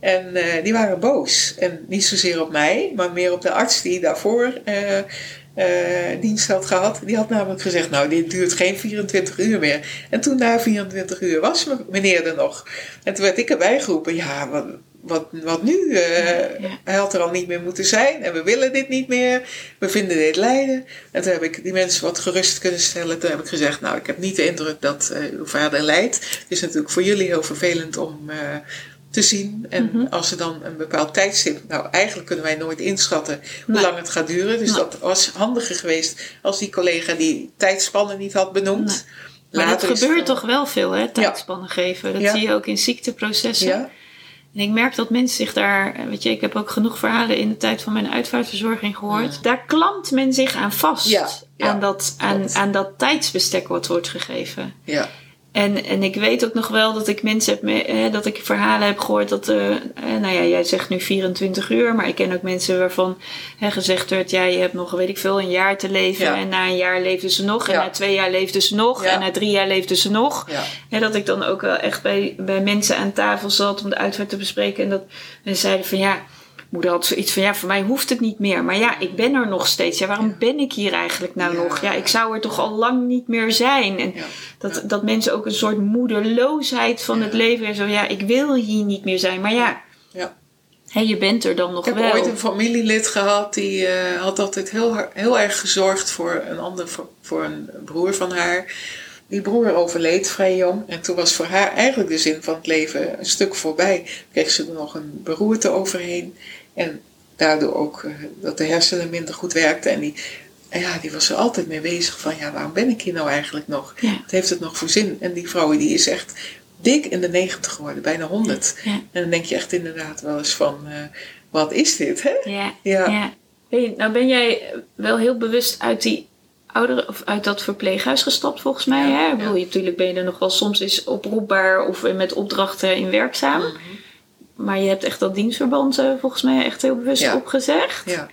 En eh, die waren boos. En niet zozeer op mij, maar meer op de arts die daarvoor dienst had gehad. Die had namelijk gezegd, nou dit duurt geen 24 uur meer. En toen na 24 uur was me- meneer er nog. En toen werd ik erbij geroepen, ja wat, wat, wat nu? Eh, Ja. Hij had er al niet meer moeten zijn en we willen dit niet meer. We vinden dit lijden. En toen heb ik die mensen wat gerust kunnen stellen. Toen heb ik gezegd, nou ik heb niet de indruk dat eh, uw vader lijdt. Het is natuurlijk voor jullie heel vervelend om... eh, te zien. En Mhm. als er dan een bepaald tijdstip... Nou, eigenlijk kunnen wij nooit inschatten hoe Nee. lang het gaat duren. Dus Nee. dat was handiger geweest als die collega die tijdspannen niet had benoemd. Nee. Maar dat Later gebeurt toch wel veel, hè? Tijdspannen geven. Dat Ja. zie je ook in ziekteprocessen. Ja, En ik merk dat mensen zich daar, weet je, ik heb ook genoeg verhalen in de tijd van mijn uitvaartverzorging gehoord. Daar klampt men zich aan vast. Ja, ja, aan, dat, aan, aan dat tijdsbestek wat wordt gegeven. ja, En, en ik weet ook nog wel dat ik mensen heb, me- eh, dat ik verhalen heb gehoord dat, eh, nou ja, jij zegt nu 24 uur, maar ik ken ook mensen waarvan hè, gezegd werd, ja, je hebt nog, weet ik veel, een jaar te leven. Ja. En na een jaar leefden ze nog, en Ja. na twee jaar leefden ze nog, Ja. en na drie jaar leefden ze nog. Hè, dat ik dan ook wel echt bij, bij mensen aan tafel zat om de uitvaart te bespreken. En dat en ze zeiden van ja, moeder had zoiets van ja, voor mij hoeft het niet meer. Maar ja, ik ben er nog steeds. Ja, waarom ben ik hier eigenlijk nou Ja. nog? Ja, ik zou er toch al lang niet meer zijn. En Ja. dat, dat mensen ook een soort moedeloosheid van het leven en zo. Ja, ik wil hier niet meer zijn. Maar ja, Ja. hè, je bent er dan nog Ik heb wel. ooit een familielid gehad die eh, had altijd heel, heel erg gezorgd voor een ander, voor, voor een broer van haar. Die broer overleed vrij jong en toen was voor haar eigenlijk de zin van het leven een stuk voorbij. Kreeg ze er nog een beroerte overheen en daardoor ook eh, dat de hersenen minder goed werkten. En die, en ja, die was er altijd mee bezig van ja, waarom ben ik hier nou eigenlijk nog? Ja. Wat heeft het nog voor zin? En die vrouw die is echt dik in de negentig geworden, bijna honderd. Ja. En dan denk je echt inderdaad wel eens van, eh, wat is dit, hè? Ja, Ja. nou ben jij wel heel bewust uit die ouderen of uit dat verpleeghuis gestapt volgens mij. Hè? Bedoel, je, natuurlijk ben je er nog wel soms eens oproepbaar of met opdrachten in werkzaam. Mhm. Maar je hebt echt dat dienstverband eh, volgens mij echt heel bewust Ja. opgezegd. Ja,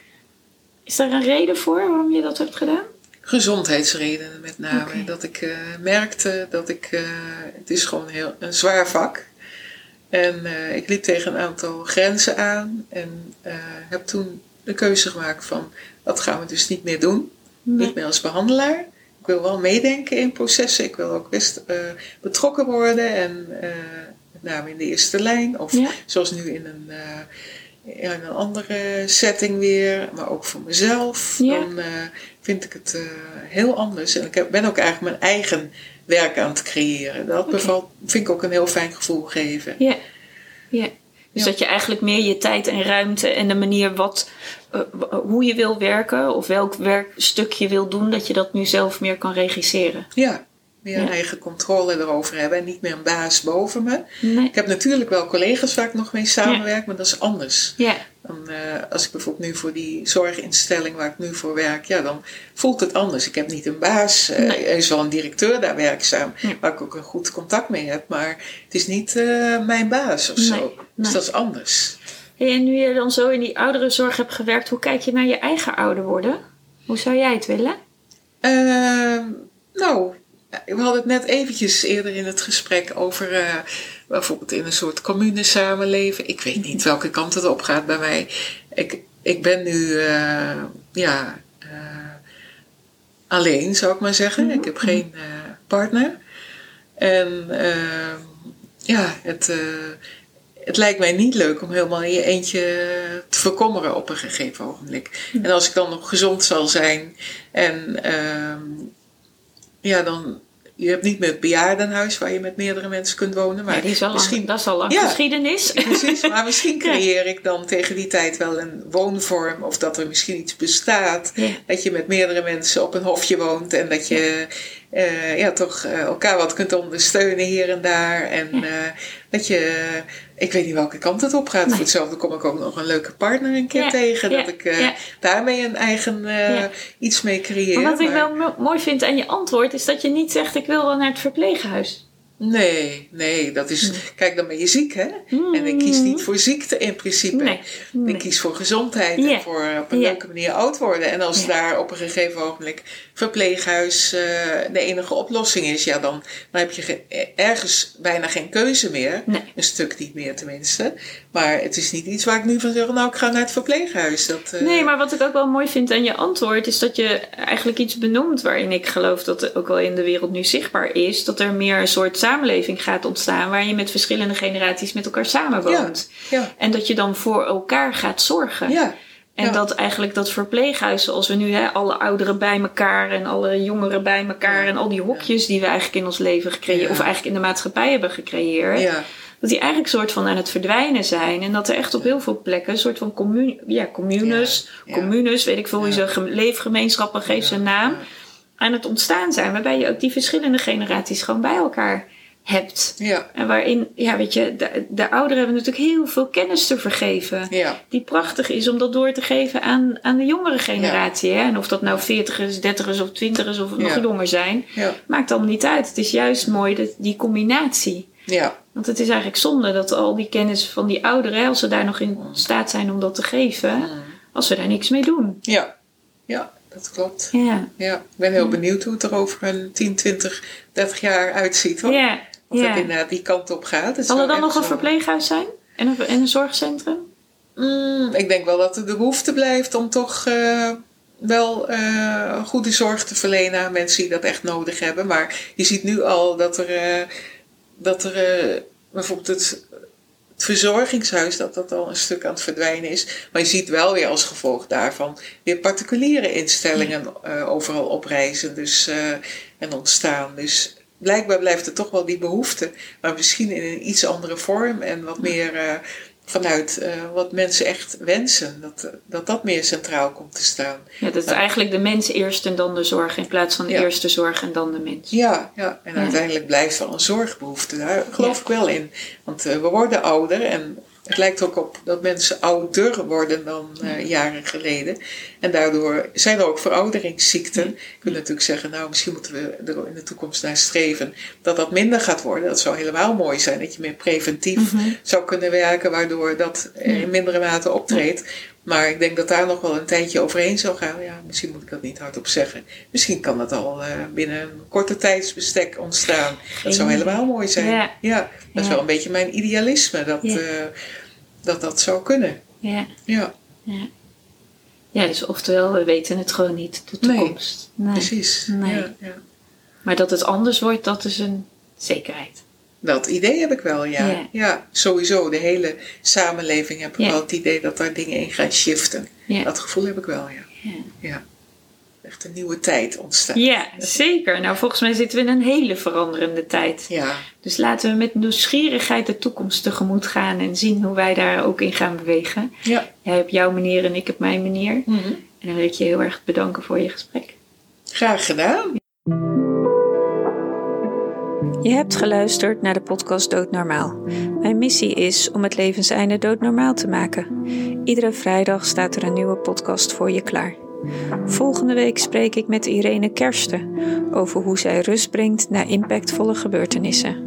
Is daar een reden voor waarom je dat hebt gedaan? gezondheidsredenen met name. Dat ik eh, merkte dat ik, eh, het is gewoon heel, een zwaar vak. En ik liep tegen een aantal grenzen aan en heb toen de keuze gemaakt van, dat gaan we dus niet meer doen. Niet meer als behandelaar. Ik wil wel meedenken in processen. Ik wil ook best betrokken worden en met name in de eerste lijn. Of Ja. zoals nu in een, eh, in een andere setting weer, maar ook voor mezelf. Ja. Dan eh, vind ik het eh, heel anders. En ik heb, ben ook eigenlijk mijn eigen werk aan het creëren. Dat bevalt, vind ik ook een heel fijn gevoel geven. Ja. ja. Dus Ja. dat je eigenlijk meer je tijd en ruimte en de manier wat, hoe je wil werken of welk werkstuk je wil doen, dat je dat nu zelf meer kan regisseren. Ja, meer Ja. eigen controle erover hebben en niet meer een baas boven me. Nee. Ik heb natuurlijk wel collega's waar ik nog mee samenwerk, maar dat is anders. Ja. Dan, eh, als ik bijvoorbeeld nu voor die zorginstelling waar ik nu voor werk, ja, dan voelt het anders. Ik heb niet een baas. Nee. Er is wel een directeur daar werkzaam, waar ik ook een goed contact mee heb, maar het is niet eh, mijn baas of Nee, zo. Dus dat is anders. Hey, en nu je dan zo in die ouderenzorg hebt gewerkt, hoe kijk je naar je eigen ouder worden? Hoe zou jij het willen? Ehm, nou, we hadden het net eventjes eerder in het gesprek over eh, bijvoorbeeld in een soort commune samenleven. Ik weet niet welke kant het op gaat bij mij. Ik, ik ben nu, eh, ja, eh, alleen zou ik maar zeggen. Ik heb geen eh, partner. En ehm, ja, het, eh, het lijkt mij niet leuk om helemaal in je eentje te verkommeren op een gegeven ogenblik. En als ik dan nog gezond zal zijn en ehm, ja, dan. Je hebt niet meer het bejaardenhuis waar je met meerdere mensen kunt wonen. Maar Ja, die is al lang, misschien, dat is al lang Ja. geschiedenis. *laughs* Precies, maar misschien creëer ik dan tegen die tijd wel een woonvorm of dat er misschien iets bestaat. Ja. Dat je met meerdere mensen op een hofje woont en dat je eh, ja, toch eh, elkaar wat kunt ondersteunen hier en daar. En eh, dat je, ik weet niet welke kant het op gaat. Voor hetzelfde kom ik ook nog een leuke partner een keer Ja, tegen. ja, Dat ik ja. daarmee een eigen iets mee creëer. Maar wat ik wel mo- mooi vind aan je antwoord is dat je niet zegt ik wil wel naar het verpleeghuis. Nee, nee, dat is. Mm. Kijk, dan ben je ziek, hè? En ik kies niet voor ziekte in principe. Nee, nee. Ik kies voor gezondheid en voor op een Ja. leuke manier oud worden. En als daar op een gegeven ogenblik verpleeghuis eh, de enige oplossing is, ja, dan, dan heb je ge- ergens bijna geen keuze meer. Nee. Een stuk niet meer tenminste. Maar het is niet iets waar ik nu van zeg, nou, ik ga naar het verpleeghuis. Dat, eh, Nee, maar wat ik ook wel mooi vind aan je antwoord is dat je eigenlijk iets benoemt waarin ik geloof dat ook wel in de wereld nu zichtbaar is. Dat er meer een soort samenleving gaat ontstaan waar je met verschillende generaties met elkaar samenwoont. Ja, En dat je dan voor elkaar gaat zorgen. ja, En dat eigenlijk dat verpleeghuis, zoals we nu hè, alle ouderen bij elkaar en alle jongeren bij elkaar en al die hokjes die we eigenlijk in ons leven gecreëerd, of eigenlijk in de maatschappij hebben gecreëerd, ja, dat die eigenlijk soort van aan het verdwijnen zijn. En dat er echt op heel veel plekken een soort van commu ja, communes, Ja. communes, weet ik veel hoe je Ja. ze, gem- leefgemeenschappen, geef ze een naam, aan het ontstaan zijn. Waarbij je ook die verschillende generaties gewoon bij elkaar hebt. ja, En waarin, ja, weet je, de, de ouderen hebben natuurlijk heel veel kennis te vergeven ja, die prachtig is om dat door te geven aan, aan de jongere generatie. Hè? En of dat nou 40ers, 30ers of 20ers of nog jonger zijn, ja, maakt allemaal niet uit. Het is juist mooi dat, die combinatie. ja, Want het is eigenlijk zonde dat al die kennis van die ouderen, als ze daar nog in staat zijn om dat te geven, als we daar niks mee doen. ja, ja, dat klopt. Ja, Ja, ik ben heel benieuwd hoe het er over een 10, 20, 30 jaar uitziet. Hoor. ja, Of ja. het inderdaad die kant op gaat. Het Zal er dan nog een verpleeghuis zijn? En een, en een zorgcentrum? Mm, ik denk wel dat er de behoefte blijft om toch eh, wel eh, goede zorg te verlenen aan mensen die dat echt nodig hebben. Maar je ziet nu al dat er, eh, dat er eh, bijvoorbeeld het, het verzorgingshuis, dat dat al een stuk aan het verdwijnen is. Maar je ziet wel weer als gevolg daarvan weer particuliere instellingen eh, overal oprijzen dus, eh, en ontstaan. Dus blijkbaar blijft er toch wel die behoefte, maar misschien in een iets andere vorm en wat meer eh, vanuit eh, wat mensen echt wensen. Dat, dat dat meer centraal komt te staan. Ja, dat is eigenlijk de mens eerst en dan de zorg, in plaats van Ja. de zorg en dan de mens. Ja, ja. en Ja. uiteindelijk blijft wel een zorgbehoefte. Daar geloof Ja. ik wel in. Want eh, we worden ouder en het lijkt ook op dat mensen ouder worden dan eh, jaren geleden. En daardoor zijn er ook verouderingsziekten. Je kunt natuurlijk zeggen, nou misschien moeten we er in de toekomst naar streven dat dat minder gaat worden. Dat zou helemaal mooi zijn, dat je meer preventief Mhm. zou kunnen werken, waardoor dat in mindere mate optreedt. Maar ik denk dat daar nog wel een tijdje overheen zal gaan. Ja, misschien moet ik dat niet hardop zeggen. Misschien kan dat al eh, binnen een korte tijdsbestek ontstaan. Dat zou helemaal mooi zijn. Ja. dat is wel een beetje mijn idealisme. Dat, Ja. eh, dat dat zou kunnen. Ja. Ja, Ja. ja, dus oftewel, we weten het gewoon niet, de toekomst. Nee. precies. Nee. Ja. Maar dat het anders wordt, dat is een zekerheid. Dat idee heb ik wel, ja. Ja. ja. sowieso. De hele samenleving heb ik wel het idee dat daar dingen in gaan shiften. Dat gevoel heb ik wel, ja. Ja. ja. Echt een nieuwe tijd ontstaan. ja, zeker. Nou, volgens mij zitten we in een hele veranderende tijd. Ja, Dus laten we met nieuwsgierigheid de toekomst tegemoet gaan en zien hoe wij daar ook in gaan bewegen. ja. Jij hebt jouw manier en ik heb mijn manier. Mhm. En dan wil ik je heel erg bedanken voor je gesprek. Graag gedaan. Je hebt geluisterd naar de podcast Doodnormaal. Mijn missie is om het levenseinde doodnormaal te maken. Iedere vrijdag staat er een nieuwe podcast voor je klaar. Volgende week spreek ik met Irene Kersten over hoe zij rust brengt na impactvolle gebeurtenissen.